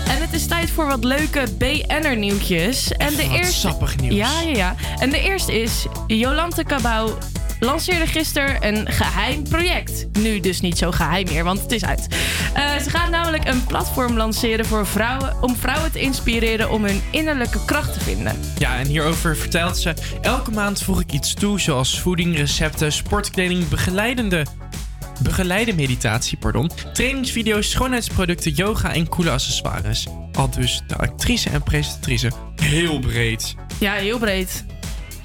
En het is tijd voor wat leuke BN'er nieuwtjes. En de Wat eerste... sappig nieuws. Ja, ja, ja. En de eerste is, Jolante Cabau lanceerde gisteren een geheim project. Nu dus niet zo geheim meer, want het is uit. Ze gaat namelijk een platform lanceren voor vrouwen... om vrouwen te inspireren om hun innerlijke kracht te vinden. Ja, en hierover vertelt ze... Elke maand voeg ik iets toe, zoals voeding, recepten, sportkleding, begeleidende... Begeleide meditatie, pardon. Trainingsvideo's, schoonheidsproducten, yoga en coole accessoires. Al dus de actrice en presentatrice. Heel breed. Ja, heel breed.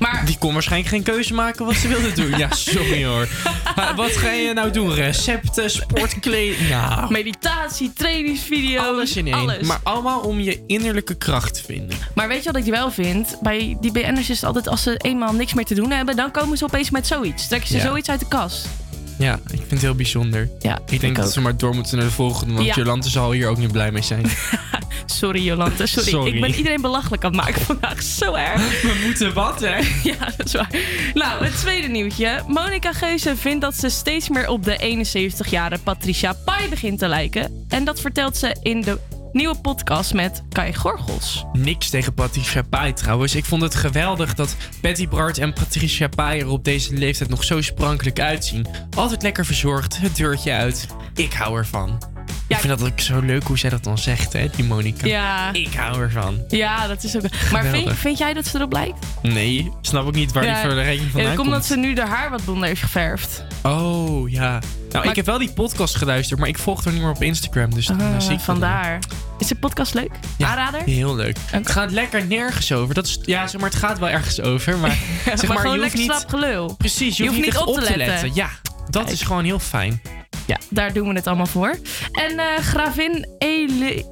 Maar Die kon waarschijnlijk geen keuze maken wat ze wilde doen. Ja, sorry hoor. Maar wat ga je nou doen? Recepten, sportkleding? Nou, meditatie, trainingsvideo's, alles in één. alles. Maar allemaal om je innerlijke kracht te vinden. Maar weet je wat ik wel vind? Bij die BN'ers is het altijd als ze eenmaal niks meer te doen hebben, dan komen ze opeens met zoiets. Trekken ze Ja. zoiets uit de kast. Ja, ik vind het heel bijzonder. Ja, ik denk dat ook. ze maar door moeten naar de volgende, want Ja. Jolante zal hier ook niet blij mee zijn. Sorry Jolante, sorry. Sorry. Ik ben iedereen belachelijk aan het maken vandaag. Zo erg. We moeten wat, hè? Ja, dat is waar. Nou, het tweede nieuwtje. Monica Geuze vindt dat ze steeds meer op de 71-jarige Patricia Pai begint te lijken. En dat vertelt ze in de nieuwe podcast met Kai Gorgels. Niks tegen Patricia Pai trouwens. Ik vond het geweldig dat Patty Bart en Patricia Pai er op deze leeftijd nog zo sprankelijk uitzien. Altijd lekker verzorgd, het deurtje uit. Ik hou ervan. Ik vind dat ook zo leuk hoe zij dat dan zegt, hè, die Monica. Ja. Ik hou ervan. Ja, dat is ook... Maar vind, vind jij dat ze erop lijkt? Nee, snap ik niet waar die voor de rekening ja, vandaan dat komt komt. omdat ze nu haar haar wat blonder heeft geverfd. Oh, ja. Nou, Maar- ik heb wel die podcast geluisterd, maar ik volg haar niet meer op Instagram. Dus Ah, zie ik vandaar. Is de podcast leuk? Ja, Aanrader? Heel leuk. Het gaat lekker nergens over. Dat is, ja, zeg maar, het gaat wel ergens over. Maar, zeg maar maar, gewoon je hoeft lekker niet, slap gelul. Precies, je, hoeft niet, op te letten. Ja, dat is gewoon heel fijn. Ja, daar doen we het allemaal voor. En eh, gravin Ele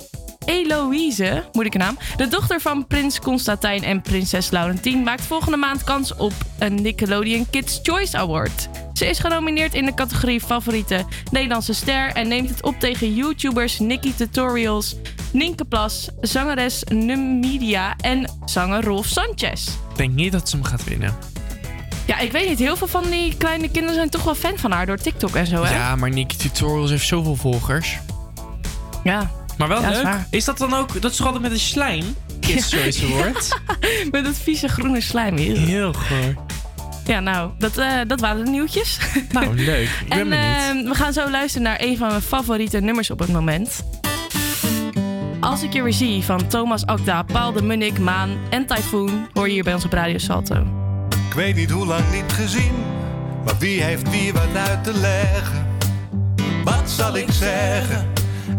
Eloïse, moeilijke naam, de dochter van prins Constantijn en prinses Laurentien, maakt volgende maand kans op een Nickelodeon Kids Choice Award. Ze is genomineerd in de categorie favoriete Nederlandse ster en neemt het op tegen YouTubers Nicky Tutorials, Nienke Plas, zangeres Numidia en zanger Rolf Sanchez. Ik denk niet dat ze hem gaat winnen. Ja, ik weet niet. Heel veel van die kleine kinderen zijn toch wel fan van haar door TikTok en zo, hè? Ja, maar Nicky Tutorials heeft zoveel volgers. Ja. Maar wel Ja, is leuk. Is dat dan ook... Dat is toch altijd met een slijm? Kids Choice Award. Met dat vieze groene slijm hier. Heel goor. Ja, nou, dat, eh, dat waren de nieuwtjes. Nou, leuk. Ik ben en benieuwd. eh, we gaan zo luisteren naar een van mijn favoriete nummers op het moment. Als ik je weer zie van Thomas Akda, Paul de Munnik, Maan en Typhoon hoor je hier bij ons op Radio Salto. Ik weet niet hoe lang niet gezien, maar wie heeft wie wat uit te leggen? Wat zal ik zeggen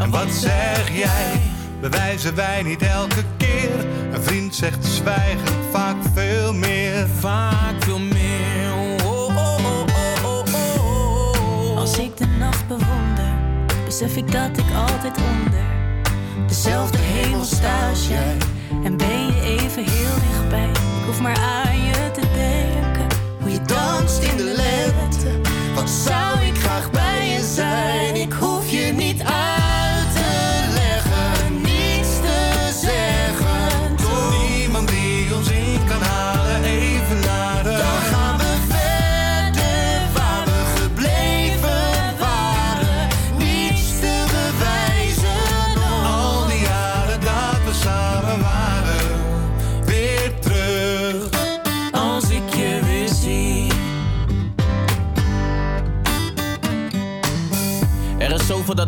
en wat zeg jij? Bewijzen wij niet elke keer? Een vriend zegt zwijgen vaak veel meer. Vaak veel meer. Oh, oh, oh, oh, oh, oh. Als ik de nacht bewonder, besef ik dat ik altijd onder dezelfde hemel sta als jij. En ben je even heel dichtbij. Ik hoef maar aan je te denken. Hoe je danst in de lente. Wat zou ik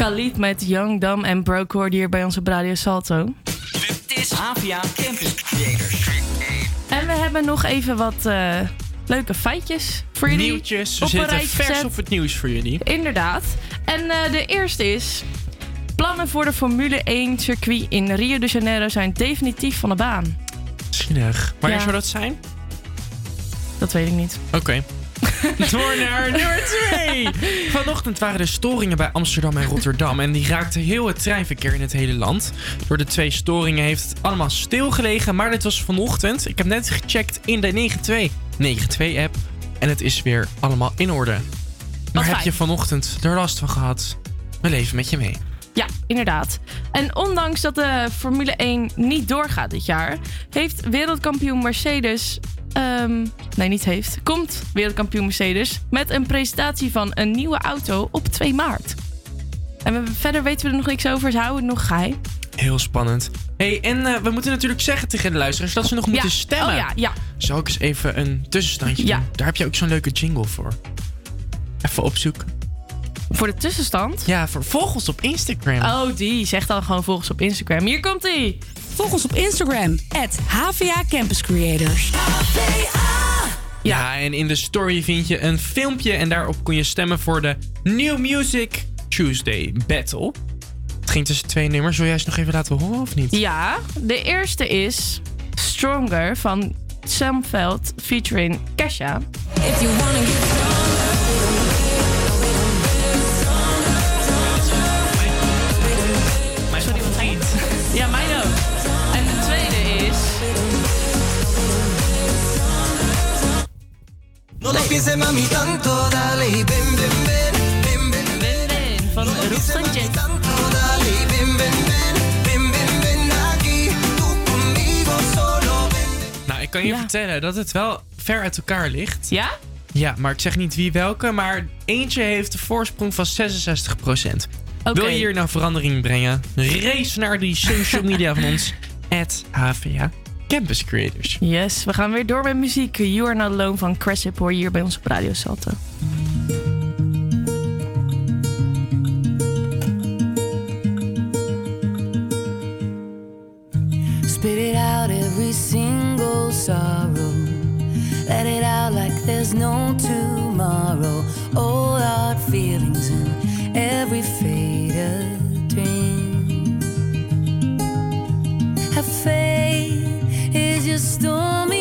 Khalid met Young, Dumb en Broke hoorde hier bij ons op Radio Salto. Dit is Campus Creators. En we hebben nog even wat eh, leuke feitjes voor jullie. Nieuwtjes. We zitten vers gezet. op het nieuws voor jullie. Inderdaad. En eh, de eerste is... Plannen voor de Formule 1 circuit in Rio de Janeiro zijn definitief van de baan. Zielig. Wanneer Ja. zou dat zijn? Dat weet ik niet. Oké. Door naar nummer 2. Vanochtend waren er storingen bij Amsterdam en Rotterdam. En die raakten heel het treinverkeer in het hele land. Door de twee storingen heeft het allemaal stilgelegen. Maar dit was vanochtend. Ik heb net gecheckt in de 92 92 app. En het is weer allemaal in orde. Maar heb je vanochtend er last van gehad? We leven met je mee. Ja, inderdaad. En ondanks dat de Formule 1 niet doorgaat dit jaar, heeft wereldkampioen Mercedes. Ehm, nee, niet heeft. Komt wereldkampioen Mercedes met een presentatie van een nieuwe auto op 2 maart. En we, verder weten we er nog niks over. Ze houden het nog geheim. Heel spannend. hey, en eh, we moeten natuurlijk zeggen tegen de luisteraars dat ze nog moeten stemmen. Oh ja, ja. Zal ik eens even een tussenstandje Ja. doen? Daar heb je ook zo'n leuke jingle voor. Even opzoeken. Voor de tussenstand? Ja, voor volg ons op Instagram. Oh, die. Zeg dan gewoon volg ons op Instagram. Hier komt ie. Volg ons op Instagram, HVA Campus Creators. Ja. en in de story vind je een filmpje en daarop kun je stemmen voor de New Music Tuesday Battle. Het ging tussen twee nummers. Wil jij eens nog even laten horen of niet? Ja, de eerste is Stronger van Sam Veld featuring Kesha. If you get Mami tanto, dale y ven, ven, ven. Ven, ven, Van de Sanchez. Nou, ik kan je vertellen dat het wel ver uit elkaar ligt. Ja? Ja, maar ik zeg niet wie welke, maar eentje heeft de voorsprong van 66 Okay. Wil je hier nou verandering brengen? Race naar die social media van ons. At HVA Campus Creators. Yes, we gaan weer door met muziek. You Are Not Alone van Cressip hoor hier bij ons op Radio Salto. Spit it out every single sorrow. Let it out like there's no tomorrow. All our feelings in every faded dream. Have faith. stormy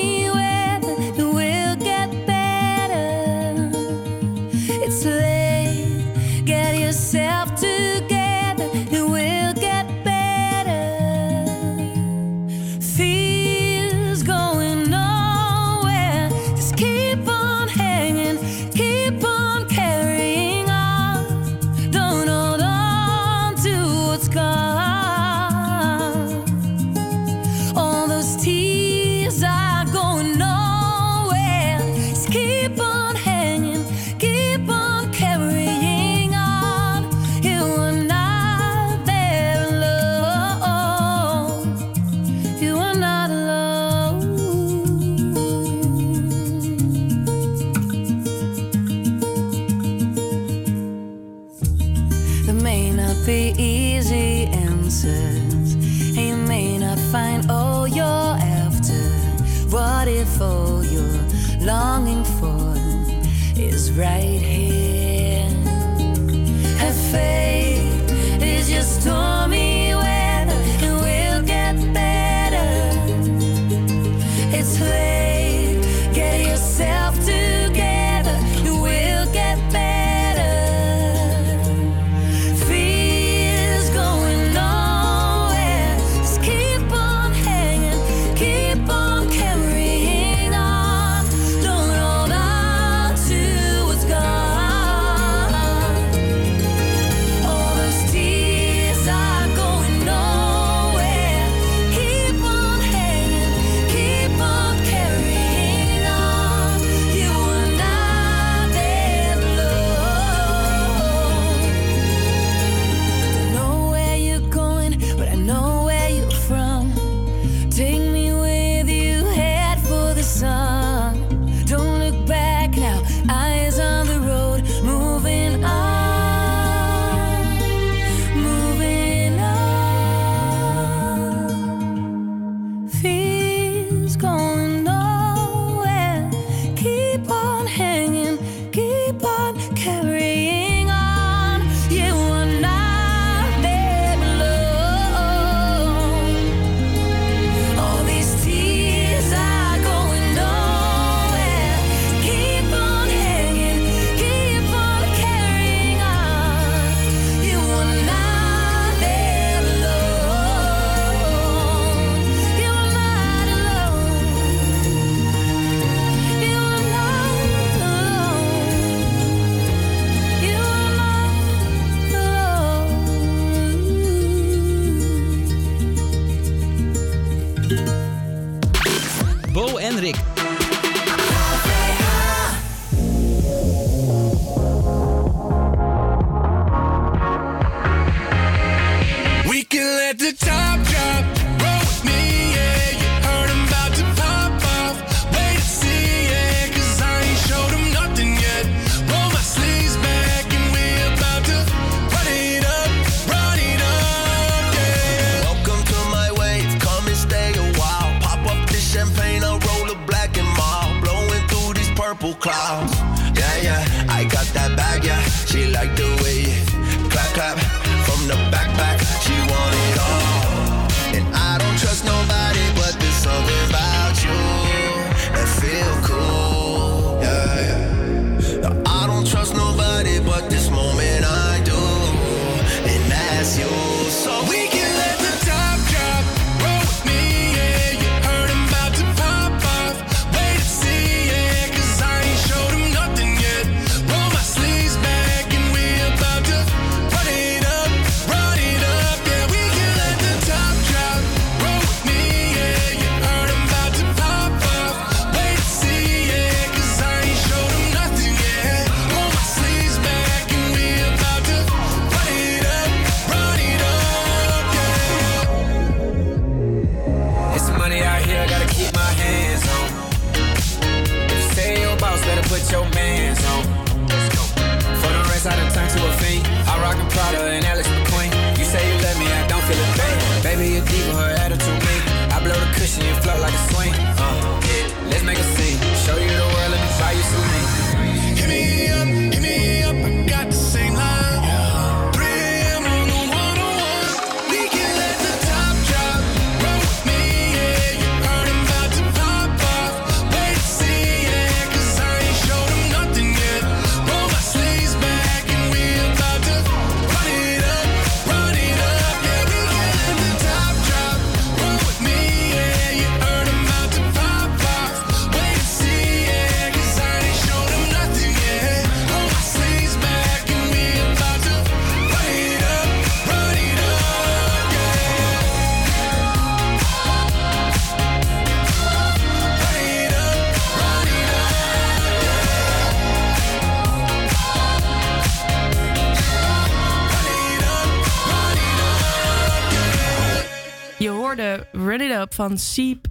van Siep,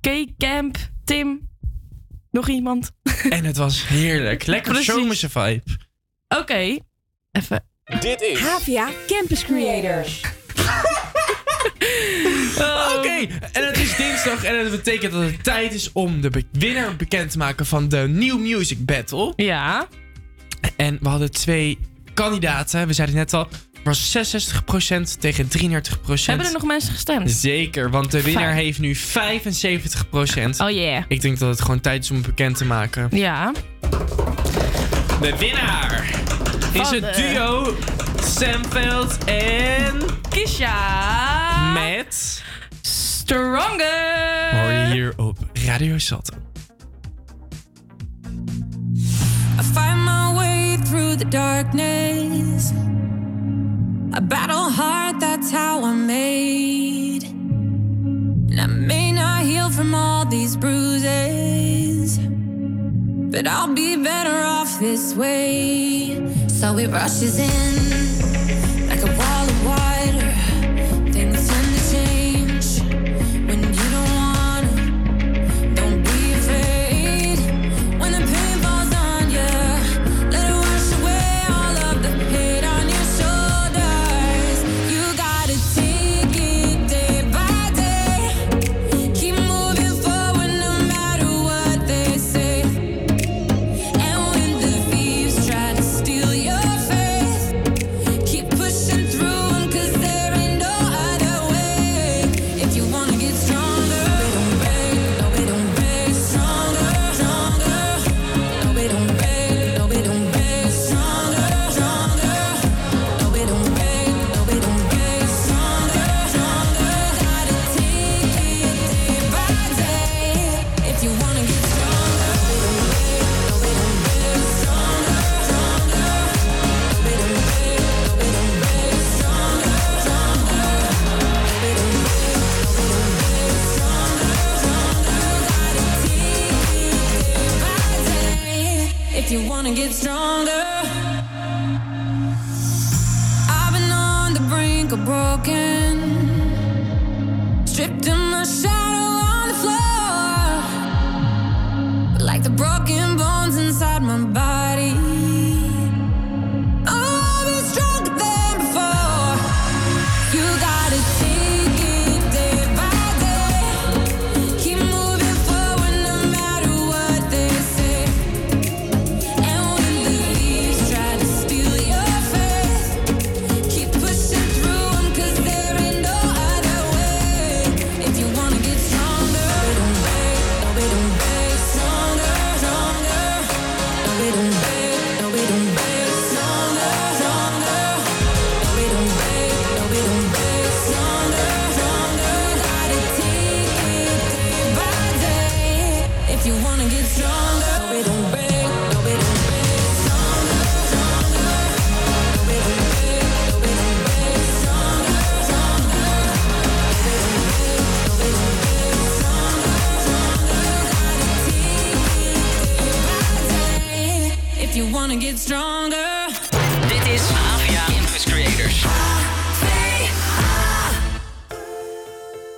K-Camp, Tim, nog iemand. En het was heerlijk. Lekker zomerse vibe. Oké, even. Dit is Havia Campus Creators. Oh. Oké, en het is dinsdag en dat betekent dat het tijd is om de winnaar bekend te maken van de New Music Battle. Ja. En we hadden twee kandidaten, we zeiden net al, was 66% tegen 33%. Hebben er nog mensen gestemd? Zeker, want de winnaar heeft nu 75%. Oh yeah. Ik denk dat het gewoon tijd is om het bekend te maken. Ja. De winnaar is het duo Sam en Kisha. Met Stronger. Hoor hier op Radio Zat. I find my way through the darkness. I battle hard, that's how I'm made. And I may not heal from all these bruises, but I'll be better off this way. So it rushes in like a water. broken, stripped in my shadow on the floor, like the broken. Bone. stronger. Dit is Avia Campus Creators.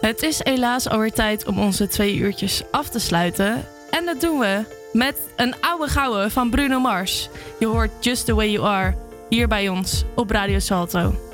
Het is helaas alweer tijd om onze twee uurtjes af te sluiten. En dat doen we met een oude gouden van Bruno Mars. Je hoort Just The Way You Are hier bij ons op Radio Salto.